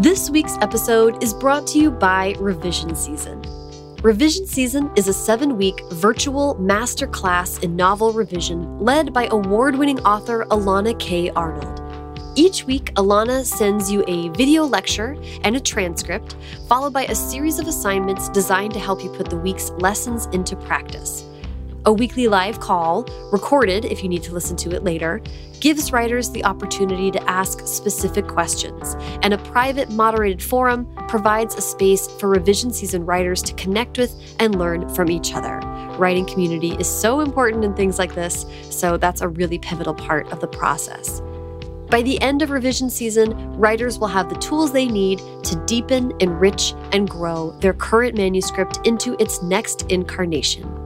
This week's episode is brought to you by Revision Season. Revision Season is a seven week virtual masterclass in novel revision led by award winning author Elana K. Arnold. Each week, Elana sends you a video lecture and a transcript, followed by a series of assignments designed to help you put the week's lessons into practice. A weekly live call, recorded if you need to listen to it later, gives writers the opportunity to ask specific questions, and a private moderated forum provides a space for revision season writers to connect with and learn from each other. Writing community is so important in things like this, so that's a really pivotal part of the process. By the end of revision season, writers will have the tools they need to deepen, enrich, and grow their current manuscript into its next incarnation.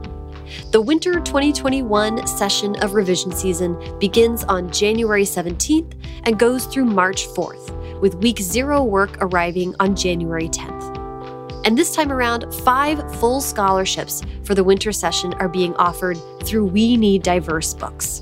The winter 2021 session of revision season begins on January 17th and goes through March 4th, with week zero work arriving on January 10th. And this time around, five full scholarships for the winter session are being offered through We Need Diverse Books.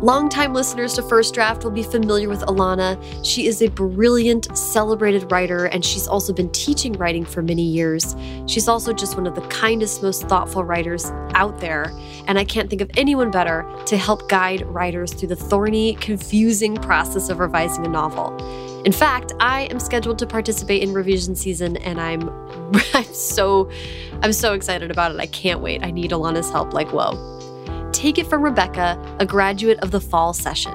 Longtime listeners to First Draft will be familiar with Elana. She is a brilliant, celebrated writer, and she's also been teaching writing for many years. She's also just one of the kindest, most thoughtful writers out there, and I can't think of anyone better to help guide writers through the thorny, confusing process of revising a novel. In fact, I am scheduled to participate in revision season, and I'm, I'm so, I'm so excited about it. I can't wait. I need Elana's help like whoa. Take it from Rebecca, a graduate of the fall session.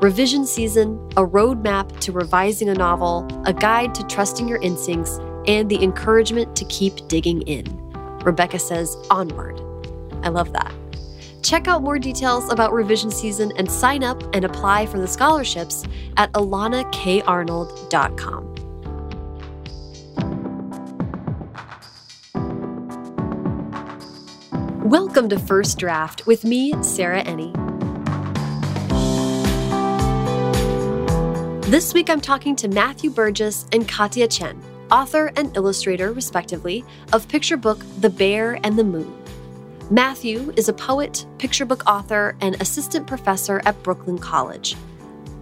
Revision season, a roadmap to revising a novel, a guide to trusting your instincts, and the encouragement to keep digging in. Rebecca says, onward. I love that. Check out more details about revision season and sign up and apply for the scholarships at elanakarnold.com. Welcome to First Draft with me, Sarah Enni. This week I'm talking to Matthew Burgess and Cátia Chien, author and illustrator, respectively, of picture book The Bear and the Moon. Matthew is a poet, picture book author, and assistant professor at Brooklyn College.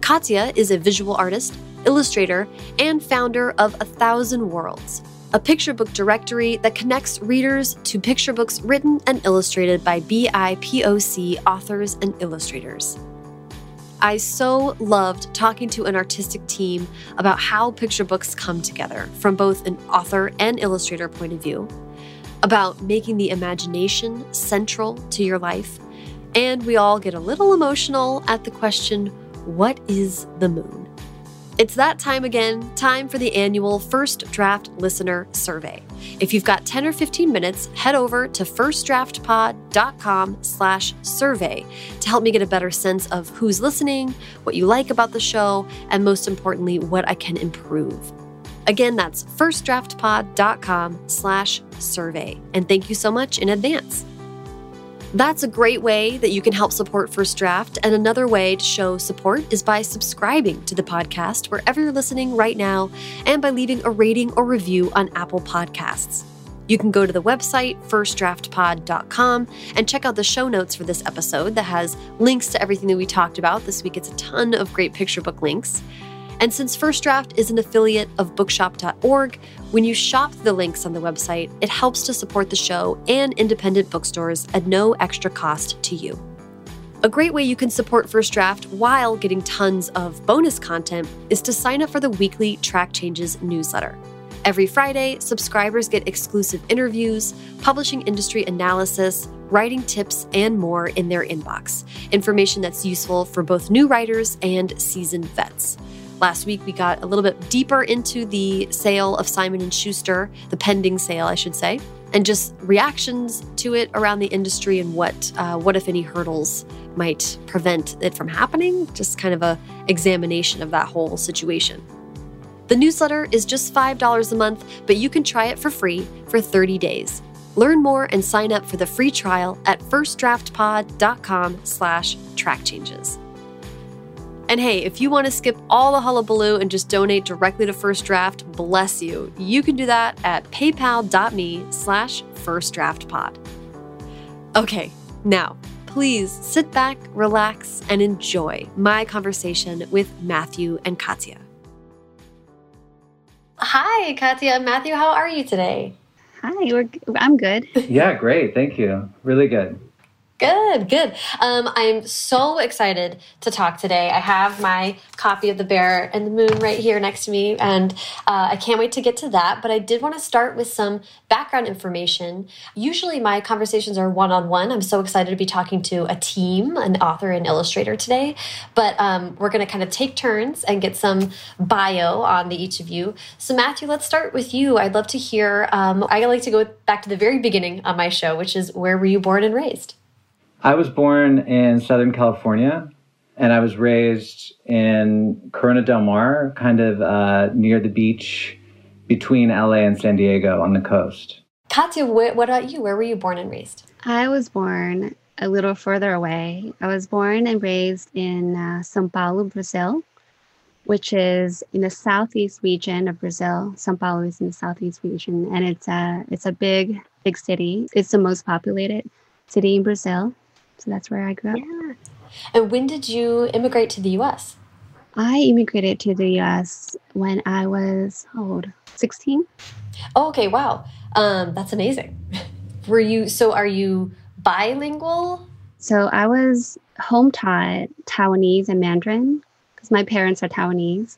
Cátia is a visual artist, illustrator, and founder of A Thousand Worlds, a picture book directory that connects readers to picture books written and illustrated by BIPOC authors and illustrators. I so loved talking to an artistic team about how picture books come together from both an author and illustrator point of view, about making the imagination central to your life, and we all get a little emotional at the question what is the moon? It's that time again, time for the annual First Draft Listener Survey. If you've got 10 or 15 minutes, head over to firstdraftpod.com slash survey to help me get a better sense of who's listening, what you like about the show, and most importantly, what I can improve. Again, that's firstdraftpod.com slash survey. And thank you so much in advance. That's a great way that you can help support First Draft. And another way to show support is by subscribing to the podcast wherever you're listening right now and by leaving a rating or review on Apple Podcasts. You can go to the website, firstdraftpod.com, and check out the show notes for this episode that has links to everything that we talked about. This week, it's a ton of great picture book links. And since First Draft is an affiliate of bookshop.org, when you shop the links on the website, it helps to support the show and independent bookstores at no extra cost to you. A great way you can support First Draft while getting tons of bonus content is to sign up for the weekly Track Changes newsletter. Every Friday, subscribers get exclusive interviews, publishing industry analysis, writing tips, and more in their inbox. Information that's useful for both new writers and seasoned vets. Last week we got a little bit deeper into the sale of Simon and Schuster, the pending sale, I should say, and just reactions to it around the industry and what uh, what if any hurdles might prevent it from happening. Just kind of a examination of that whole situation. The newsletter is just $5 a month, but you can try it for free for 30 days. Learn more and sign up for the free trial at firstdraftpod.com slash track changes. And hey, if you want to skip all the hullabaloo and just donate directly to First Draft, bless you. You can do that at paypal.me slash firstdraftpod. Okay, now, please sit back, relax, and enjoy my conversation with Matthew and Cátia. Hi, Cátia and Matthew. How are you today? Hi, we're, I'm good. yeah, great. Thank you. Really good. Good, good. Um, I'm so excited to talk today. I have my copy of The Bear and the Moon right here next to me, and uh, I can't wait to get to that. But I did want to start with some background information. Usually, my conversations are one on one. I'm so excited to be talking to a team, an author and illustrator today. But um, we're going to kind of take turns and get some bio on the each of you. So, Matthew, let's start with you. I'd love to hear. Um, I like to go back to the very beginning on my show, which is where were you born and raised? I was born in Southern California and I was raised in Corona del Mar, kind of uh, near the beach between LA and San Diego on the coast. Cátia, what about you? Where were you born and raised? I was born a little further away. I was born and raised in uh, Sao Paulo, Brazil, which is in the southeast region of Brazil. Sao Paulo is in the southeast region, and it's a it's a big big city. It's the most populated city in Brazil. So that's where I grew up. Yeah. And when did you immigrate to the US? I immigrated to the US when I was old, 16. Oh, okay, wow. Um, that's amazing. Were you so are you bilingual? So I was home taught Taiwanese and Mandarin because my parents are Taiwanese.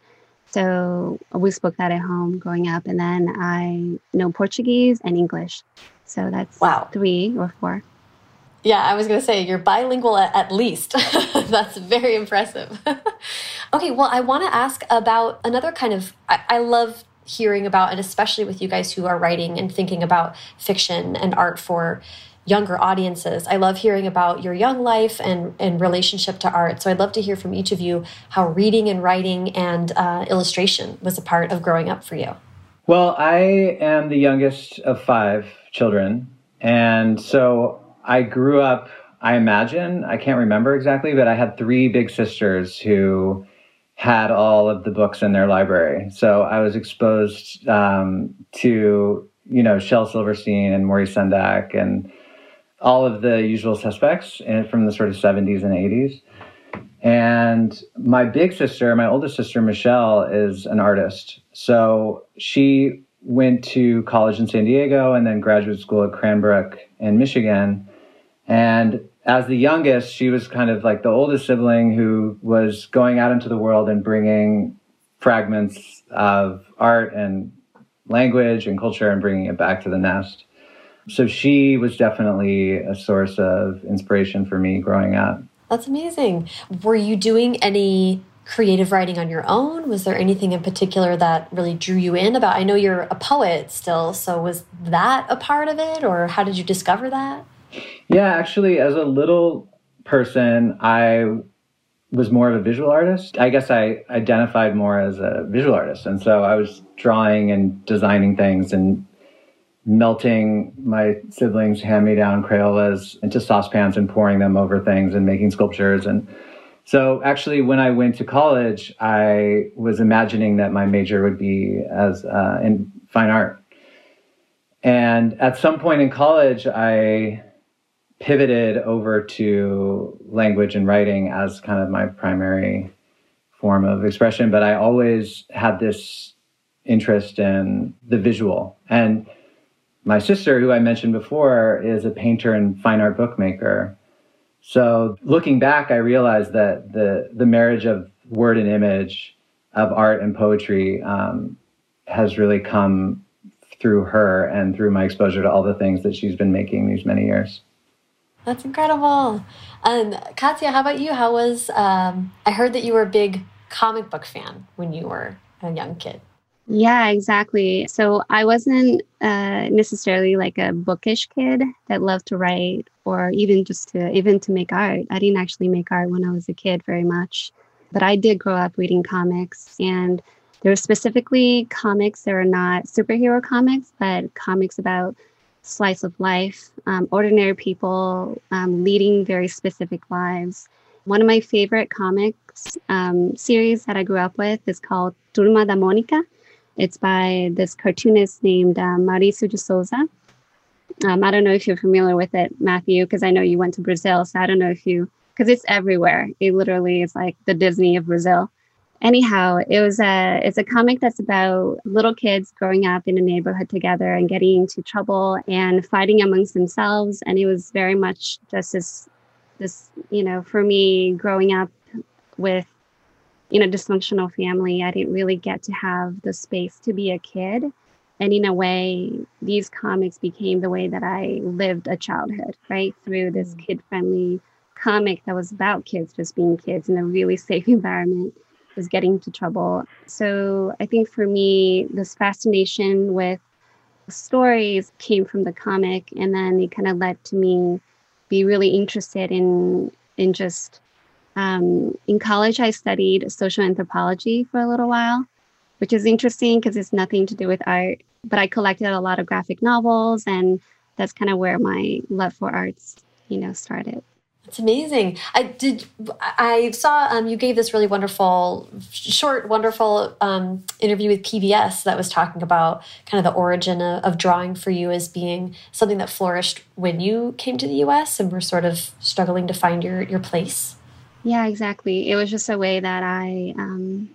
So we spoke that at home growing up. And then I know Portuguese and English. So that's wow. three or four. Yeah, I was going to say you're bilingual at, least. That's very impressive. okay, well, I want to ask about another kind of. I, I love hearing about, and especially with you guys who are writing and thinking about fiction and art for younger audiences. I love hearing about your young life and, and relationship to art. So I'd love to hear from each of you how reading and writing and uh, illustration was a part of growing up for you. Well, I am the youngest of five children. And so I grew up, I imagine, I can't remember exactly, but I had three big sisters who had all of the books in their library. So I was exposed um, to, you know, Shel Silverstein and Maurice Sendak and all of the usual suspects from the sort of 70s and 80s. And my big sister, my oldest sister, Michelle, is an artist. So she went to college in San Diego and then graduate school at Cranbrook in Michigan. And as the youngest, she was kind of like the oldest sibling who was going out into the world and bringing fragments of art and language and culture and bringing it back to the nest. So she was definitely a source of inspiration for me growing up. That's amazing. Were you doing any creative writing on your own? Was there anything in particular that really drew you in about? I know you're a poet still, so was that a part of it or how did you discover that? Yeah, actually, as a little person, I was more of a visual artist. I guess I identified more as a visual artist. And so I was drawing and designing things and melting my siblings' hand me down Crayolas into saucepans and pouring them over things and making sculptures. And so actually, when I went to college, I was imagining that my major would be as uh, in fine art. And at some point in college, I pivoted over to language and writing as kind of my primary form of expression, but I always had this interest in the visual. And my sister, who I mentioned before, is a painter and fine art bookmaker. So looking back, I realized that the the marriage of word and image, of art and poetry, um, has really come through her and through my exposure to all the things that she's been making these many years. That's incredible. And Cátia, how about you? How was, um, I heard that you were a big comic book fan when you were a young kid. Yeah, exactly. So I wasn't uh, necessarily like a bookish kid that loved to write or even just to even to make art. I didn't actually make art when I was a kid very much, but I did grow up reading comics and there were specifically comics that are not superhero comics, but comics about slice of life, um, ordinary people um, leading very specific lives. One of my favorite comics um, series that I grew up with is called Turma da Mônica. It's by this cartoonist named uh, de Souza. Um, I don't know if you're familiar with it, Matthew, because I know you went to Brazil. So I don't know if you, because it's everywhere. It literally is like the Disney of Brazil. Anyhow, it was a it's a comic that's about little kids growing up in a neighborhood together and getting into trouble and fighting amongst themselves. And it was very much just this this, you know, for me growing up with you know dysfunctional family, I didn't really get to have the space to be a kid. And in a way, these comics became the way that I lived a childhood, right? Through this mm. kid friendly comic that was about kids just being kids in a really safe environment was getting into trouble. So I think for me, this fascination with stories came from the comic, and then it kind of led to me be really interested in in just um, in college. I studied social anthropology for a little while, which is interesting because it's nothing to do with art. But I collected a lot of graphic novels, and that's kind of where my love for arts, you know, started. It's amazing. I did. I saw um, you gave this really wonderful, short, wonderful um, interview with PBS that was talking about kind of the origin of, of, drawing for you as being something that flourished when you came to the U.S. and were sort of struggling to find your your place. Yeah, exactly. It was just a way that I, um,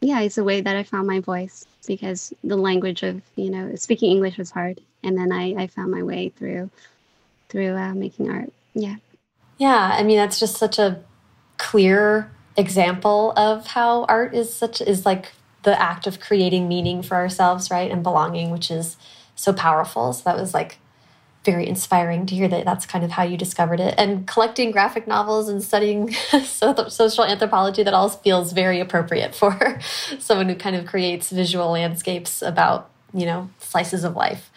yeah, it's a way that I found my voice because the language of you know speaking English was hard, and then I, I found my way through through uh, making art. Yeah. Yeah, I mean that's just such a clear example of how art is such is like the act of creating meaning for ourselves, right? And belonging, which is so powerful. So that was like very inspiring to hear that that's kind of how you discovered it. And collecting graphic novels and studying social anthropology, that all feels very appropriate for someone who kind of creates visual landscapes about, you know, slices of life.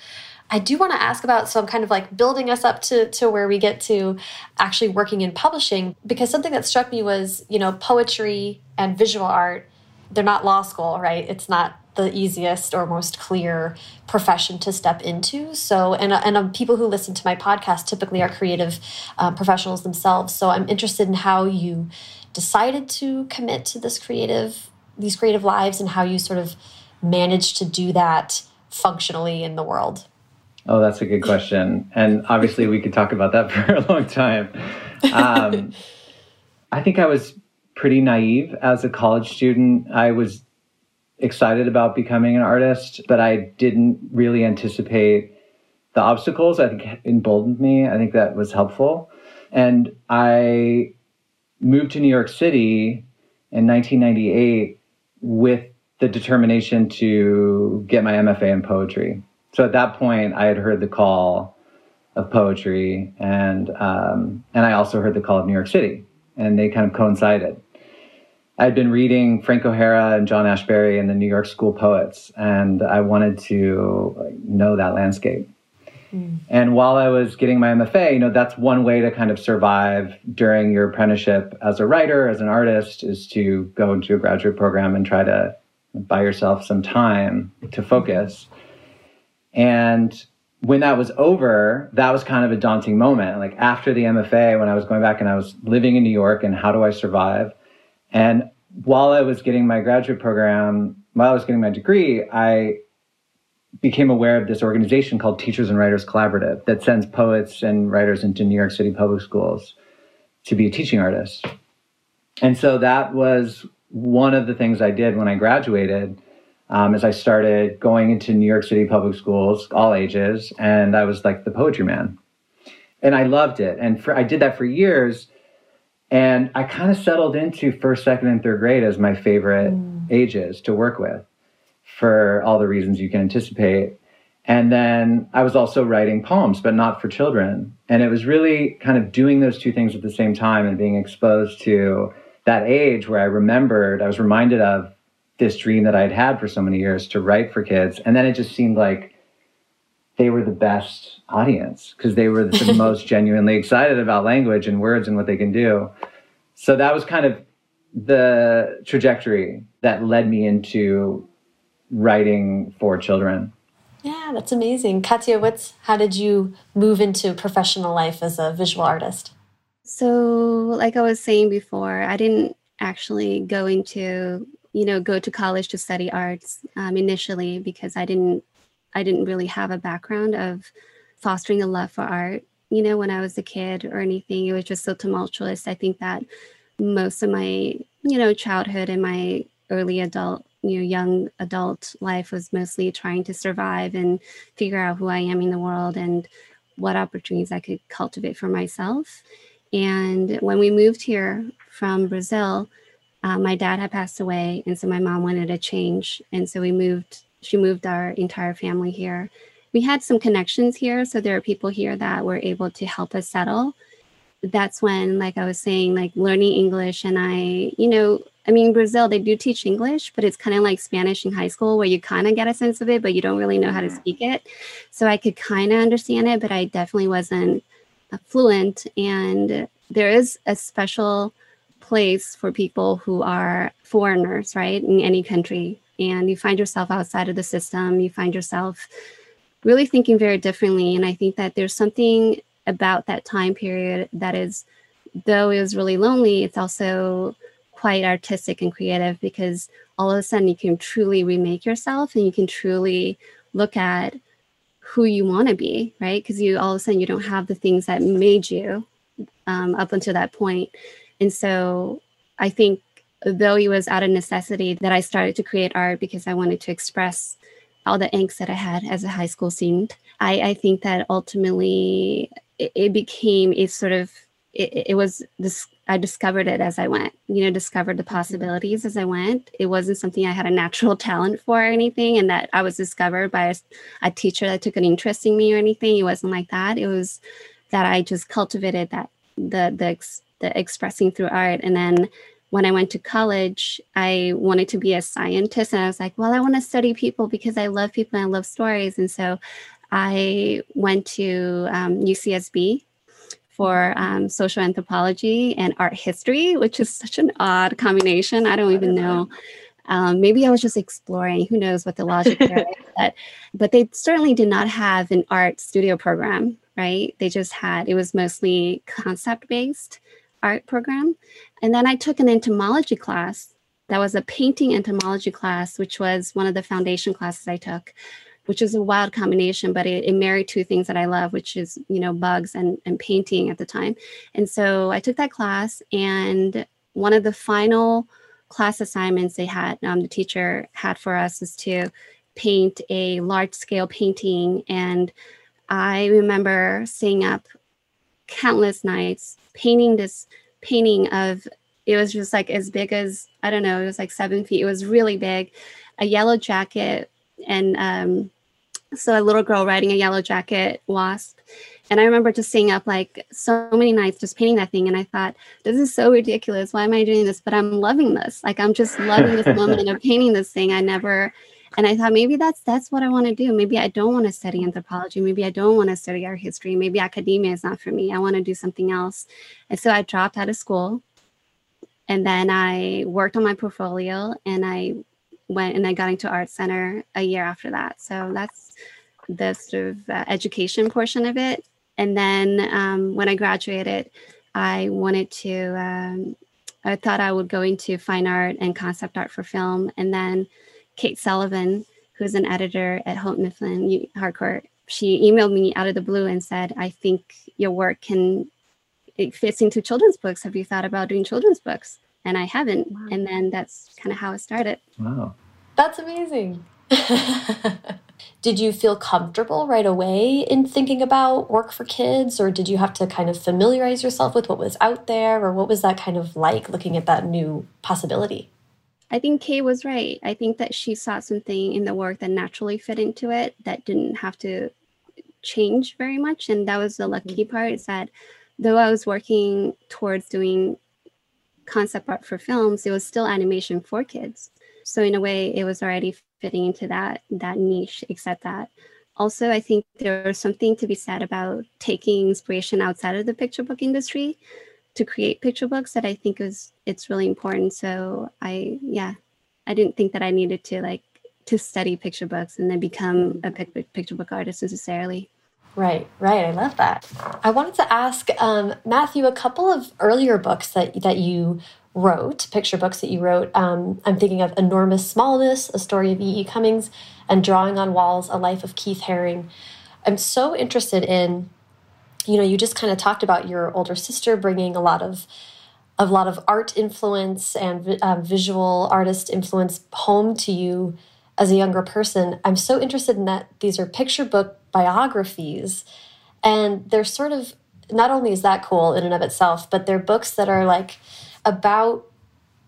I do want to ask about, so I'm kind of like building us up to, to where we get to actually working in publishing, because something that struck me was, you know, poetry and visual art, they're not law school, right? It's not the easiest or most clear profession to step into. So, and, and um, people who listen to my podcast typically are creative uh, professionals themselves. So I'm interested in how you decided to commit to this creative, these creative lives and how you sort of managed to do that functionally in the world. Oh, that's a good question. And obviously, we could talk about that for a long time. Um, I think I was pretty naive as a college student. I was excited about becoming an artist, but I didn't really anticipate the obstacles. I think emboldened me. I think that was helpful. And I moved to New York City in 1998 with the determination to get my MFA in poetry so at that point, I had heard the call of poetry, and um, and I also heard the call of New York City, and they kind of coincided. I'd been reading Frank O'Hara and John Ashbery and the New York School poets, and I wanted to know that landscape. Mm. And while I was getting my MFA, you know, that's one way to kind of survive during your apprenticeship as a writer, as an artist, is to go into a graduate program and try to buy yourself some time to focus. And when that was over, that was kind of a daunting moment. Like after the MFA, when I was going back and I was living in New York and how do I survive? And while I was getting my graduate program, while I was getting my degree, I became aware of this organization called Teachers and Writers Collaborative that sends poets and writers into New York City public schools to be a teaching artist. And so that was one of the things I did when I graduated um, as I started going into New York City public schools, all ages, and I was like the poetry man. And I loved it. And for, I did that for years. And I kind of settled into first, second, and third grade as my favorite mm. ages to work with for all the reasons you can anticipate. And then I was also writing poems, but not for children. And it was really kind of doing those two things at the same time and being exposed to that age where I remembered, I was reminded of this dream that I'd had for so many years to write for kids. And then it just seemed like they were the best audience because they were the most genuinely excited about language and words and what they can do. So that was kind of the trajectory that led me into writing for children. Yeah, that's amazing. Cátia, what's how did you move into professional life as a visual artist? So, like I was saying before, I didn't actually go into you know go to college to study arts um, initially because i didn't i didn't really have a background of fostering a love for art you know when i was a kid or anything. It was just so tumultuous. I think that most of my you know childhood and my early adult you know young adult life was mostly trying to survive and figure out who i am in the world and what opportunities i could cultivate for myself. And when we moved here from brazil uh, my dad had passed away and so my mom wanted a change and so we moved she moved our entire family here. We had some connections here so there are people here that were able to help us settle. That's when like i was saying like learning english and i you know i mean brazil they do teach english but it's kind of like spanish in high school where you kind of get a sense of it but you don't really know how to speak it. So i could kind of understand it but i definitely wasn't fluent and there is a special place for people who are foreigners right in any country. And you find yourself outside of the system. You find yourself really thinking very differently. And i think that there's something about that time period that is though it was really lonely it's also quite artistic and creative because all of a sudden you can truly remake yourself and you can truly look at who you want to be right? Because you all of a sudden you don't have the things that made you um, up until that point and so i think though it was out of necessity that i started to create art because i wanted to express all the angst that i had as a high school student i, I think that ultimately it, it became a sort of it, it, was this i discovered it as i went you know discovered the possibilities as i went. It wasn't something i had a natural talent for or anything and that i was discovered by a, a teacher that took an interest in me or anything. It wasn't like that. It was that i just cultivated that the the, the expressing through art and then when I went to college, I wanted to be a scientist. And I was like, well, I want to study people because I love people and I love stories. And so I went to um, UCSB for um, social anthropology and art history, which is such an odd combination. I don't even know. Um, maybe I was just exploring. Who knows what the logic there is? But, but they certainly did not have an art studio program, right? They just had, it was mostly concept based art program. And then I took an entomology class. That was a painting entomology class, which was one of the foundation classes I took which is a wild combination, but it, it, married two things that I love, which is, you know, bugs and, and painting at the time. And so I took that class and one of the final class assignments they had, um, the teacher had for us is to paint a large scale painting. And I remember staying up countless nights painting this painting of, it was just like as big as, I don't know, it was like seven feet. It was really big, a yellow jacket and um, so a little girl riding a yellow jacket wasp. And i remember just staying up like so many nights just painting that thing. And i thought this is so ridiculous. Why am i doing this? But i'm loving this. Like i'm just loving this moment of painting this thing. I never and i thought maybe that's that's what i want to do maybe i don't want to study anthropology maybe i don't want to study art history maybe academia is not for me i want to do something else and so i dropped out of school and then i worked on my portfolio and i went and I got into ArtCenter a year after that. So that's the sort of uh, education portion of it. And then um, when I graduated, I wanted to. Um, I thought I would go into fine art and concept art for film. And then Kate Sullivan, who's an editor at Houghton Mifflin Harcourt, she emailed me out of the blue and said, "I think your work can it fits into children's books. Have you thought about doing children's books?" and I haven't. Wow. And then that's kind of how it started. Wow. That's amazing. did you feel comfortable right away in thinking about work for kids, or did you have to kind of familiarize yourself with what was out there, or what was that kind of like looking at that new possibility? I think Kay was right. I think that she saw something in the work that naturally fit into it that didn't have to change very much. And that was the lucky mm-hmm. part is that though I was working towards doing concept art for films, it was still animation for kids. So in a way, it was already fitting into that that niche, except that also I think there's something to be said about taking inspiration outside of the picture book industry to create picture books that I think is it's really important. So I yeah, I didn't think that I needed to like to study picture books and then become a picture book artist necessarily. Right, right. I love that. I wanted to ask um, Matthew a couple of earlier books that that you wrote, picture books that you wrote. Um, I'm thinking of Enormous Smallness, a story of E. E. Cummings, and Drawing on Walls, a life of Keith Haring. I'm so interested in, you know, you just kind of talked about your older sister bringing a lot of a lot of art influence and uh, visual artist influence home to you as a younger person. I'm so interested in that these are picture book biographies, and they're sort of not only is that cool in and of itself, but they're books that are like about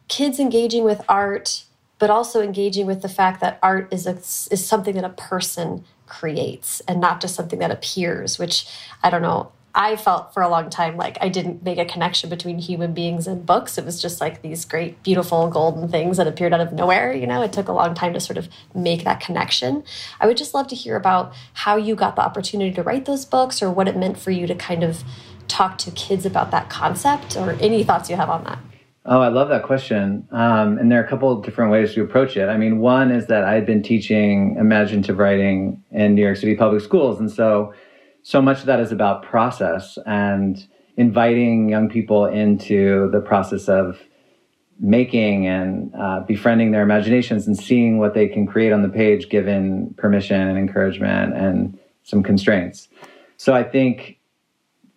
kids engaging with art, but also engaging with the fact that art is a, is something that a person creates and not just something that appears. Which I don't know. I felt for a long time like I didn't make a connection between human beings and books. It was just like these great, beautiful, golden things that appeared out of nowhere. You know, it took a long time to sort of make that connection. I would just love to hear about how you got the opportunity to write those books or what it meant for you to kind of talk to kids about that concept or any thoughts you have on that. Oh, I love that question. Um, and there are a couple of different ways to approach it. I mean, one is that I had been teaching imaginative writing in New York City public schools. And so so much of that is about process and inviting young people into the process of making and uh, befriending their imaginations and seeing what they can create on the page given permission and encouragement and some constraints. So I think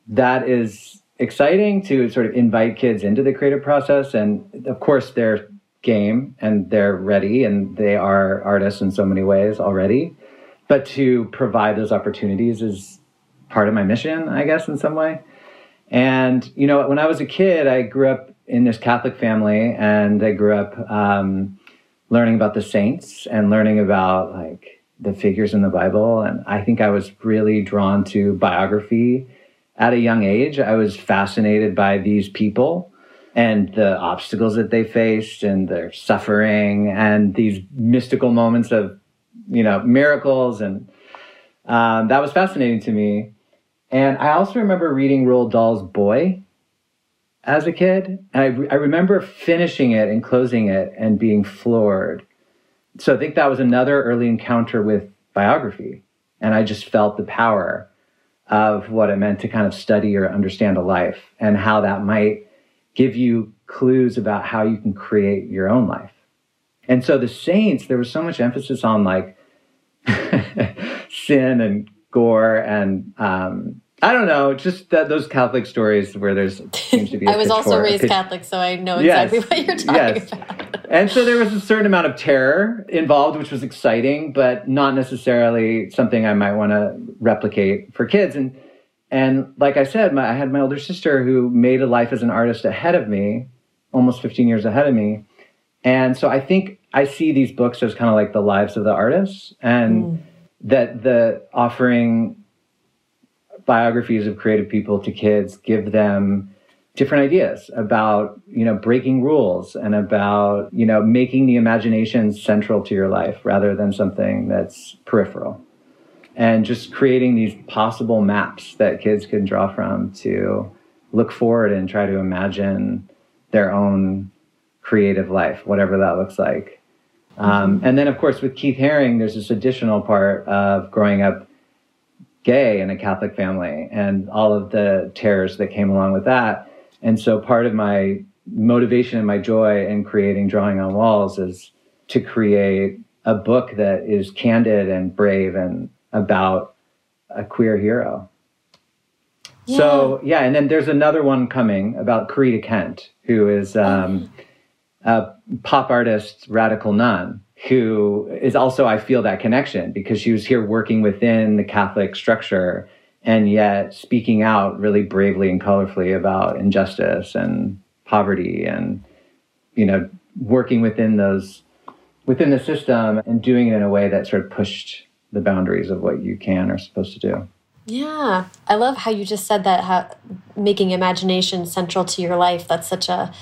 that is exciting to sort of invite kids into the creative process. And of course, they're game and they're ready and they are artists in so many ways already. But to provide those opportunities is part of my mission, I guess, in some way. And, you know, when I was a kid, I grew up in this Catholic family and I grew up um, learning about the saints and learning about like the figures in the Bible. And I think I was really drawn to biography at a young age. I was fascinated by these people and the obstacles that they faced and their suffering and these mystical moments of, you know, miracles. And um, that was fascinating to me. And I also remember reading Roald Dahl's Boy as a kid. And I, I remember finishing it and closing it and being floored. So I think that was another early encounter with biography. And I just felt the power of what it meant to kind of study or understand a life and how that might give you clues about how you can create your own life. And so the saints, there was so much emphasis on like sin and gore and um, I don't know, just that, those Catholic stories where there's seems to be. I was also raised Catholic, so I know exactly yes. what you're talking yes. about. and so there was a certain amount of terror involved, which was exciting, but not necessarily something I might want to replicate for kids. And and like I said, my, I had my older sister who made a life as an artist ahead of me, almost 15 years ahead of me. And so I think I see these books as kind of like the lives of the artists, and mm. that the offering biographies of creative people to kids give them different ideas about you know breaking rules and about you know making the imagination central to your life rather than something that's peripheral. And just creating these possible maps that kids can draw from to look forward and try to imagine their own creative life whatever that looks like. Um, and then of course with keith haring there's this additional part of growing up gay in a Catholic family and all of the terrors that came along with that. And so part of my motivation and my joy in creating Drawing on Walls is to create a book that is candid and brave and about a queer hero. Yeah. So yeah, and then there's another one coming about Corita Kent, who is um, a pop artist, radical nun, who is also, I feel that connection because she was here working within the Catholic structure and yet speaking out really bravely and colorfully about injustice and poverty and, you know, working within those, within the system and doing it in a way that sort of pushed the boundaries of what you can or supposed to do. Yeah, I love how you just said that, how making imagination central to your life. That's such a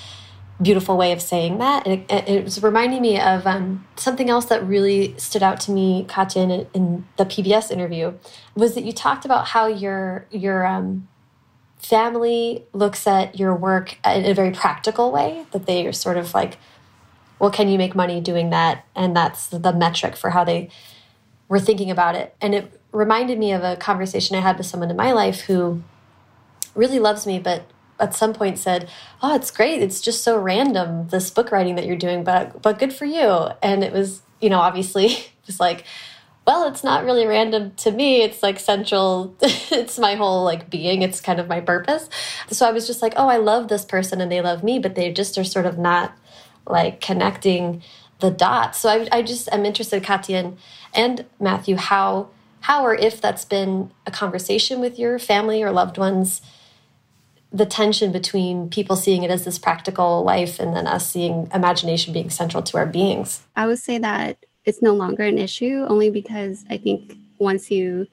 beautiful way of saying that. And it, it was reminding me of um, something else that really stood out to me, Cátia, in, in, the PBS interview, was that you talked about how your your um, family looks at your work in a very practical way. That they are sort of like, well, can you make money doing that? And that's the metric for how they were thinking about it. And it reminded me of a conversation I had with someone in my life who really loves me, but at some point said, "Oh, it's great. It's just so random this book writing that you're doing, but but good for you." And it was, you know, obviously just like, well, it's not really random to me. It's like central. it's my whole like being. It's kind of my purpose. So I was just like, oh, I love this person and they love me, but they just are sort of not like connecting the dots. So I, I just am interested, Cátia and, and Matthew, how how or if that's been a conversation with your family or loved ones, the tension between people seeing it as this practical life and then us seeing imagination being central to our beings. I would say that it's no longer an issue only because I think once you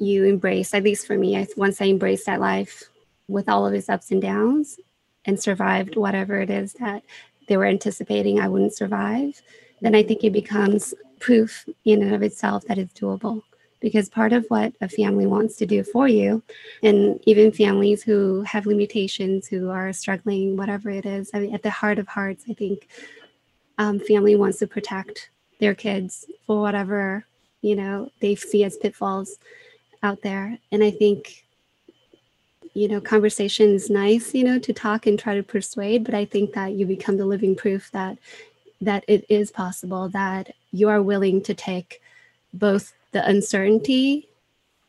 you embrace, at least for me, I, once I embraced that life with all of its ups and downs and survived whatever it is that they were anticipating I wouldn't survive, then I think it becomes proof in and of itself that it's doable. Because part of what a family wants to do for you, and even families who have limitations, who are struggling, whatever it is, I mean, at the heart of hearts, I think um, family wants to protect their kids for whatever you know they see as pitfalls out there. And I think you know conversation is nice, you know, to talk and try to persuade, but I think that you become the living proof that that it is possible that you are willing to take both the uncertainty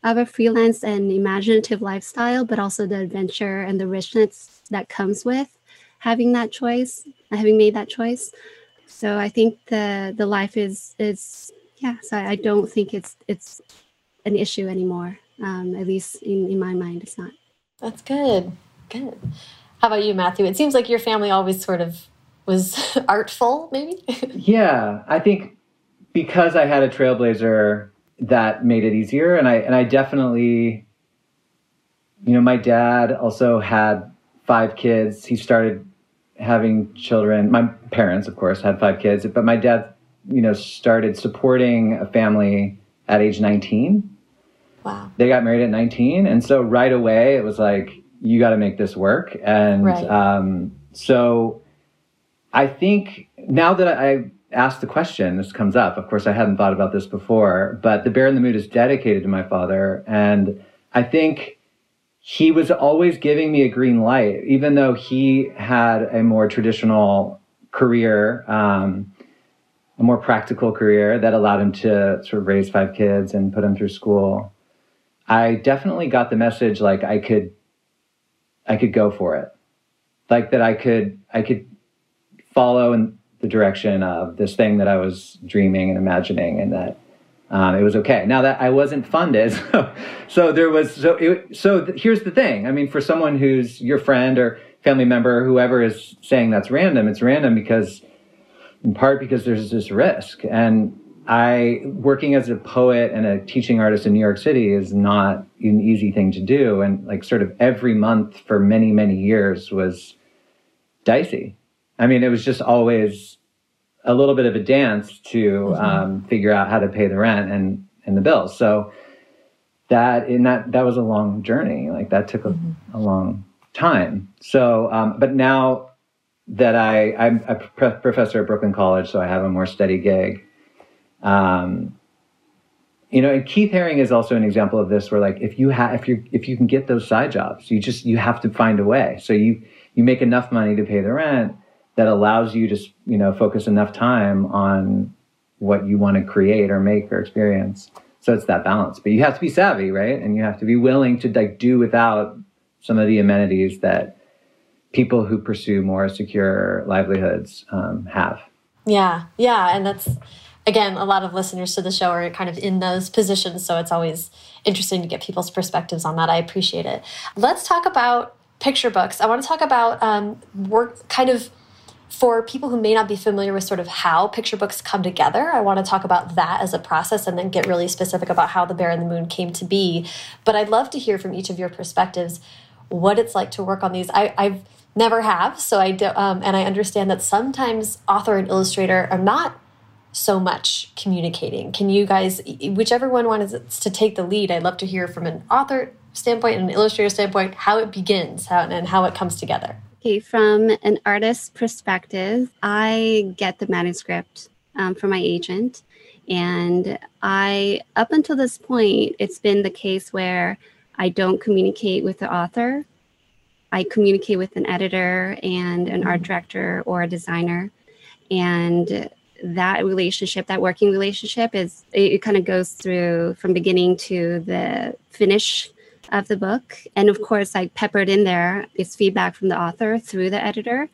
of a freelance and imaginative lifestyle, but also the adventure and the richness that comes with having that choice, having made that choice. So I think the the life is is yeah. So I don't think it's it's an issue anymore. Um, at least in, in my mind, it's not. That's good. Good. How about you, Matthew? It seems like your family always sort of was artful, maybe? yeah, I think because I had a trailblazer, that made it easier. And I and I definitely, you know, my dad also had five kids. He started having children. My parents, of course, had five kids, but my dad, you know, started supporting a family at age 19. Wow. They got married at 19. And so right away it was like, you got to make this work. And right. um, so I think now that I asked the question, this comes up. Of course, I hadn't thought about this before, but The Bear and the Moon is dedicated to my father. And I think he was always giving me a green light, even though he had a more traditional career, um, a more practical career that allowed him to sort of raise five kids and put them through school. I definitely got the message like I could, I could go for it, like that I could, I could follow in the direction of this thing that I was dreaming and imagining, and that um, it was okay. Now that I wasn't funded, so, so there was so it, so th- here's the thing. I mean, for someone who's your friend or family member, or whoever is saying that's random, it's random because, in part, because there's this risk. And I working as a poet and a teaching artist in New York City is not an easy thing to do. And like sort of every month for many many years was dicey. I mean, it was just always a little bit of a dance to mm-hmm. um, figure out how to pay the rent and and the bills. So that in that that was a long journey. Like that took a, mm-hmm. a long time. So, um, but now that I I'm a professor at Brooklyn College, so I have a more steady gig. Um, you know, and Keith Haring is also an example of this, where like if you have if you if you can get those side jobs, you just you have to find a way. So you you make enough money to pay the rent that allows you to you know focus enough time on what you want to create or make or experience. So it's that balance but you have to be savvy right? And you have to be willing to like do without some of the amenities that people who pursue more secure livelihoods um, have. Yeah yeah and that's again a lot of listeners to the show are kind of in those positions so it's always interesting to get people's perspectives on that. I appreciate it. Let's talk about picture books. I want to talk about um, work kind of for people who may not be familiar with sort of how picture books come together, I want to talk about that as a process and then get really specific about how The Bear and the Moon came to be. But I'd love to hear from each of your perspectives what it's like to work on these. I, I've never have, so I do, um, and I understand that sometimes author and illustrator are not so much communicating. Can you guys, whichever one wants to take the lead, I'd love to hear from an author standpoint and an illustrator standpoint how it begins how, and how it comes together. Okay, from an artist's perspective, I get the manuscript um, from my agent. And I, up until this point, it's been the case where I don't communicate with the author. I communicate with an editor and an art director or a designer. And that relationship, that working relationship, is it, it kind of goes through from beginning to the finish of the book. And of course, I peppered in there is feedback from the author through the editor.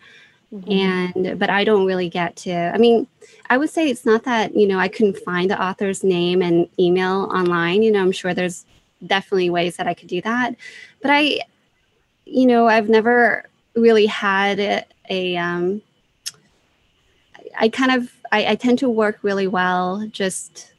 Mm-hmm. And but I don't really get to. I mean, I would say it's not that you know I couldn't find the author's name and email online. You know, I'm sure there's definitely ways that I could do that, but I, you know, I've never really had a, a um, I kind of I, I tend to work really well just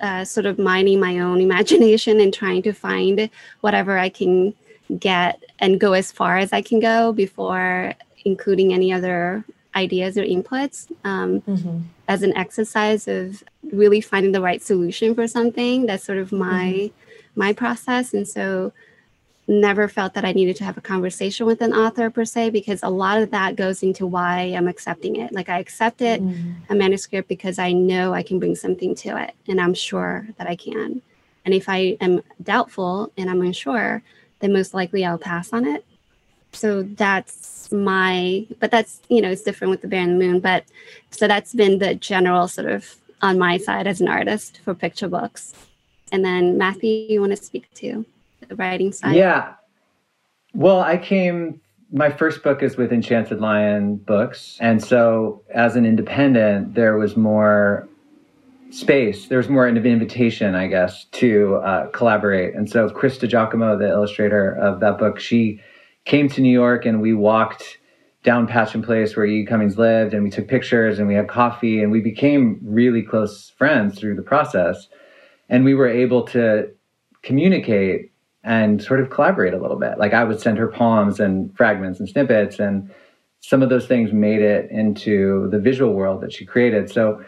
uh, sort of mining my own imagination and trying to find whatever I can get and go as far as I can go before including any other ideas or inputs um, mm-hmm. as an exercise of really finding the right solution for something. That's sort of my mm-hmm. my process, and so never felt that I needed to have a conversation with an author per se, because a lot of that goes into why I'm accepting it. Like I accept it, mm. a manuscript, because I know I can bring something to it, and I'm sure that I can. And if I am doubtful and I'm unsure, then most likely I'll pass on it. So that's my, but that's, you know, it's different with the Bear and the Moon. But so that's been the general sort of on my side as an artist for picture books. And then Matthew, you want to speak to? The writing side? Yeah. Well, I came, my first book is with Enchanted Lion Books. And so as an independent, there was more space. There was more invitation, I guess, to uh, collaborate. And so Kris Di Giacomo, the illustrator of that book, she came to New York and we walked down Patchin Place where E. Cummings lived and we took pictures and we had coffee and we became really close friends through the process. And we were able to communicate and sort of collaborate a little bit. Like I would send her poems and fragments and snippets, and some of those things made it into the visual world that she created. So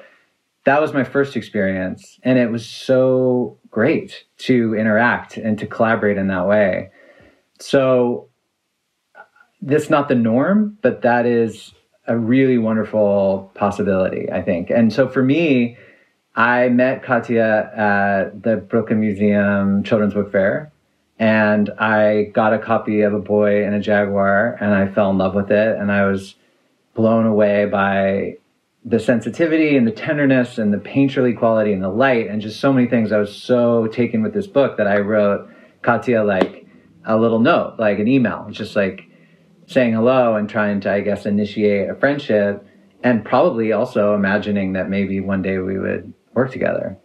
that was my first experience, and it was so great to interact and to collaborate in that way. So that's not the norm, but that is a really wonderful possibility, I think. And so for me, I met Cátia at the Brooklyn Museum Children's Book Fair and I got a copy of A Boy and a Jaguar, and I fell in love with it, and I was blown away by the sensitivity and the tenderness and the painterly quality and the light and just so many things. I was so taken with this book that I wrote Cátia like a little note, like an email, just like saying hello and trying to, I guess, initiate a friendship and probably also imagining that maybe one day we would work together.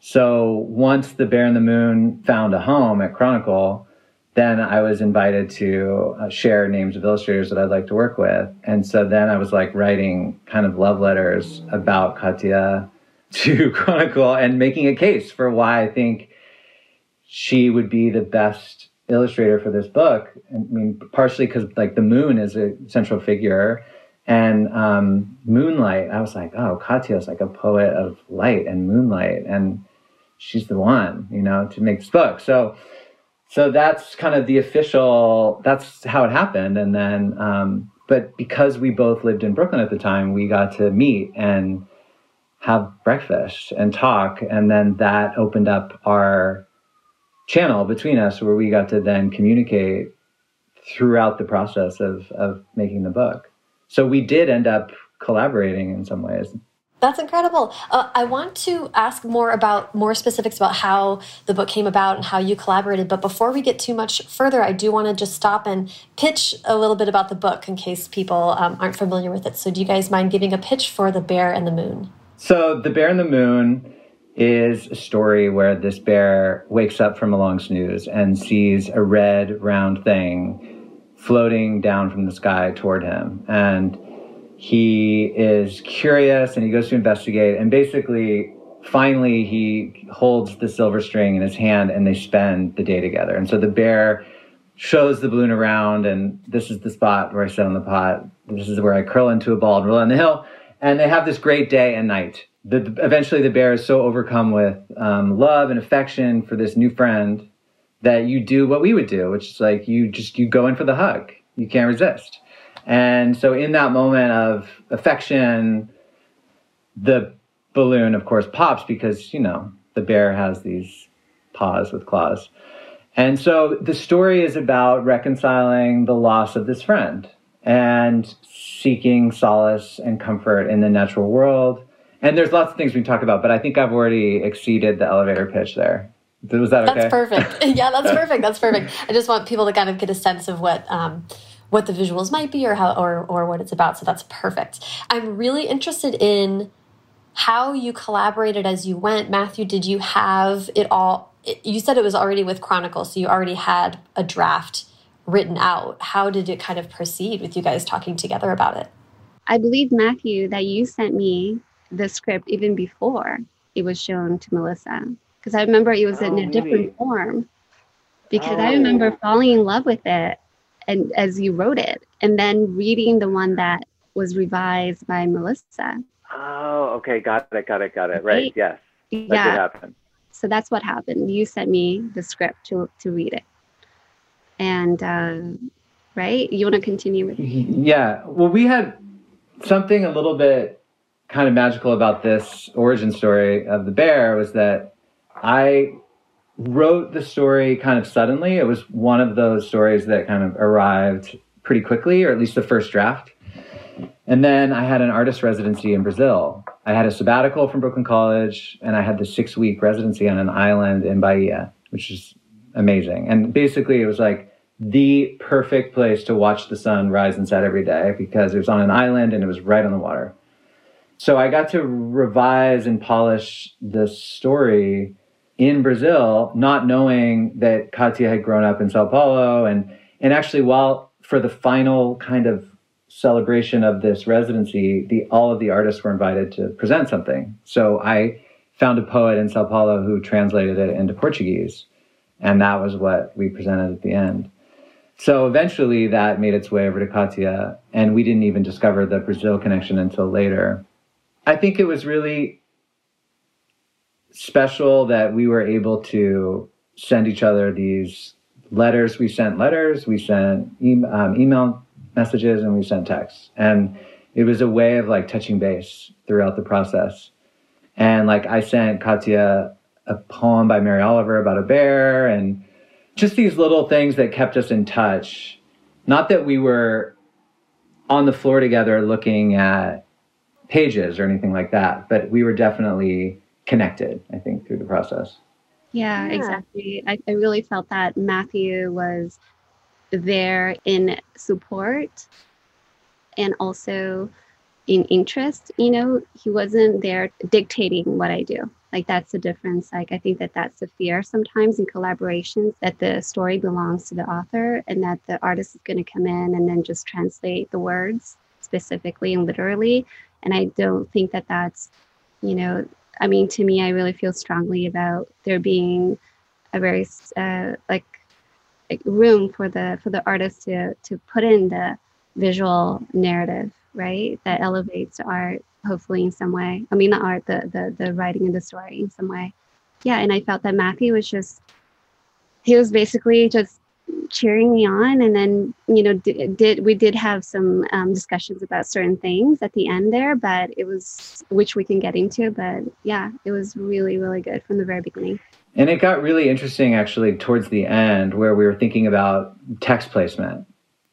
So once the Bear and the Moon found a home at Chronicle, then I was invited to uh, share names of illustrators that I'd like to work with. And so then I was like writing kind of love letters about Cátia to Chronicle and making a case for why I think she would be the best illustrator for this book. I mean, partially because like the moon is a central figure and um, moonlight. I was like, oh, Cátia is like a poet of light and moonlight. And she's the one, you know, to make this book. So, so that's kind of the official. That's how it happened. And then, um, but because we both lived in Brooklyn at the time, we got to meet and have breakfast and talk, and then that opened up our channel between us, where we got to then communicate throughout the process of of making the book. So we did end up collaborating in some ways. That's incredible. Uh, I want to ask more about more specifics about how the book came about and how you collaborated. But before we get too much further, I do want to just stop and pitch a little bit about the book in case people um, aren't familiar with it. So, do you guys mind giving a pitch for The Bear and the Moon? So, The Bear and the Moon is a story where this bear wakes up from a long snooze and sees a red, round thing floating down from the sky toward him. And he is curious and he goes to investigate. And basically finally he holds the silver string in his hand and they spend the day together. And so the bear shows the balloon around and this is the spot where i sit on the pot. This is where i curl into a ball and roll on the hill. And they have this great day and night. The, eventually the bear is so overcome with um, love and affection for this new friend that you do what we would do which is like you just you go in for the hug you can't resist and so, in that moment of affection, the balloon, of course, pops because, you know, the bear has these paws with claws. And so, the story is about reconciling the loss of this friend and seeking solace and comfort in the natural world And there's lots of things we can talk about, but I think I've already exceeded the elevator pitch there. Was that okay? That's perfect. yeah, that's perfect. That's perfect. I just want people to kind of get a sense of what um, what the visuals might be or how or or what it's about. So that's perfect. I'm really interested in how you collaborated as you went. Matthew, did you have it all? You said it was already with Chronicle, so you already had a draft written out. How did it kind of proceed with you guys talking together about it? I believe Matthew that you sent me the script even before it was shown to Melissa because I remember it was oh, in a different form. Because oh. I remember falling in love with it and as you wrote it, and then reading the one that was revised by Melissa. Oh, okay, got it, got it, got it. Right, right? yes, that yeah. did happen. So that's what happened. You sent me the script to to read it, and uh, right, you want to continue with? Yeah. Well, we had something a little bit kind of magical about this origin story of the bear was that I wrote the story kind of suddenly. It was one of those stories that kind of arrived pretty quickly, or at least the first draft. And then I had an artist residency in Brazil. I had a sabbatical from Brooklyn College, and I had the six week residency on an island in Bahia, which is amazing. And basically, it was like the perfect place to watch the sun rise and set every day because it was on an island and it was right on the water. So I got to revise and polish the story in Brazil, not knowing that Cátia had grown up in Sao Paulo. And, and actually, while for the final kind of celebration of this residency, the, all of the artists were invited to present something. So I found a poet in Sao Paulo who translated it into Portuguese. And that was what we presented at the end. So eventually that made its way over to Cátia, and we didn't even discover the Brazil connection until later. I think it was really special that we were able to send each other these letters. We sent letters, we sent e- um, email messages, and we sent texts. And it was a way of like touching base throughout the process. And like I sent Cátia a poem by Mary Oliver about a bear and just these little things that kept us in touch. Not that we were on the floor together looking at pages or anything like that, but we were definitely connected, I think, through the process. Yeah, yeah. exactly. I, I really felt that Matthew was there in support and also in interest. You know, he wasn't there dictating what I do. Like, that's the difference. Like, I think that that's the fear sometimes in collaborations that the story belongs to the author and that the artist is going to come in and then just translate the words specifically and literally. And I don't think that that's, you know, I mean, to me, I really feel strongly about there being a very uh, like, like room for the for the artist to to put in the visual narrative, right? That elevates art, hopefully in some way. I mean, the art, the the the writing and the story in some way. Yeah, and I felt that Matthew was just he was basically just cheering me on. And then you know did, did we did have some um, discussions about certain things at the end there but it was which we can get into. But yeah it was really really good from the very beginning. And it got really interesting actually towards the end where we were thinking about text placement.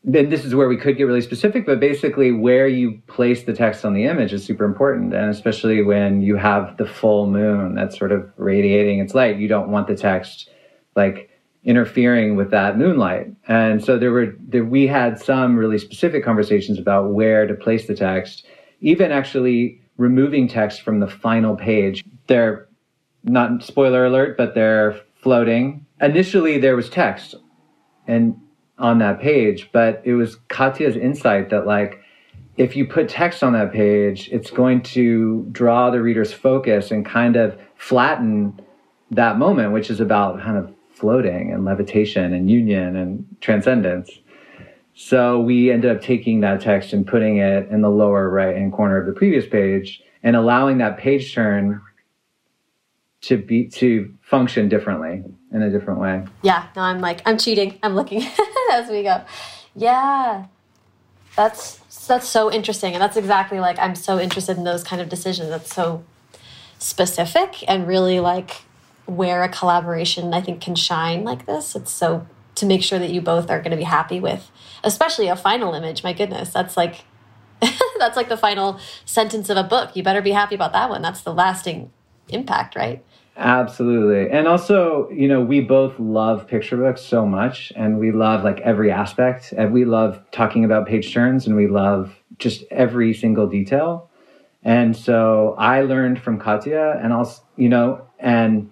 Then this is where we could get really specific but basically where you place the text on the image is super important. And especially when you have the full moon that's sort of radiating its light you don't want the text like interfering with that moonlight. And so there were there, we had some really specific conversations about where to place the text, even actually removing text from the final page. They're not spoiler alert, but they're floating. Initially there was text and on that page, but it was Cátia's insight that like if you put text on that page, it's going to draw the reader's focus and kind of flatten that moment, which is about kind of floating and levitation and union and transcendence. So we ended up taking that text and putting it in the lower right hand corner of the previous page and allowing that page turn to be to function differently in a different way. Yeah, no, I'm like I'm cheating. I'm looking as we go. Yeah. That's that's so interesting and that's exactly like I'm so interested in those kind of decisions. That's so specific and really like where a collaboration I think can shine like this. It's so to make sure that you both are going to be happy with, especially a final image. My goodness, that's like that's like the final sentence of a book. You better be happy about that one. That's the lasting impact, right? Absolutely. And also, you know, we both love picture books so much and we love like every aspect. And we love talking about page turns and we love just every single detail. And so I learned from Cátia and also, you know, and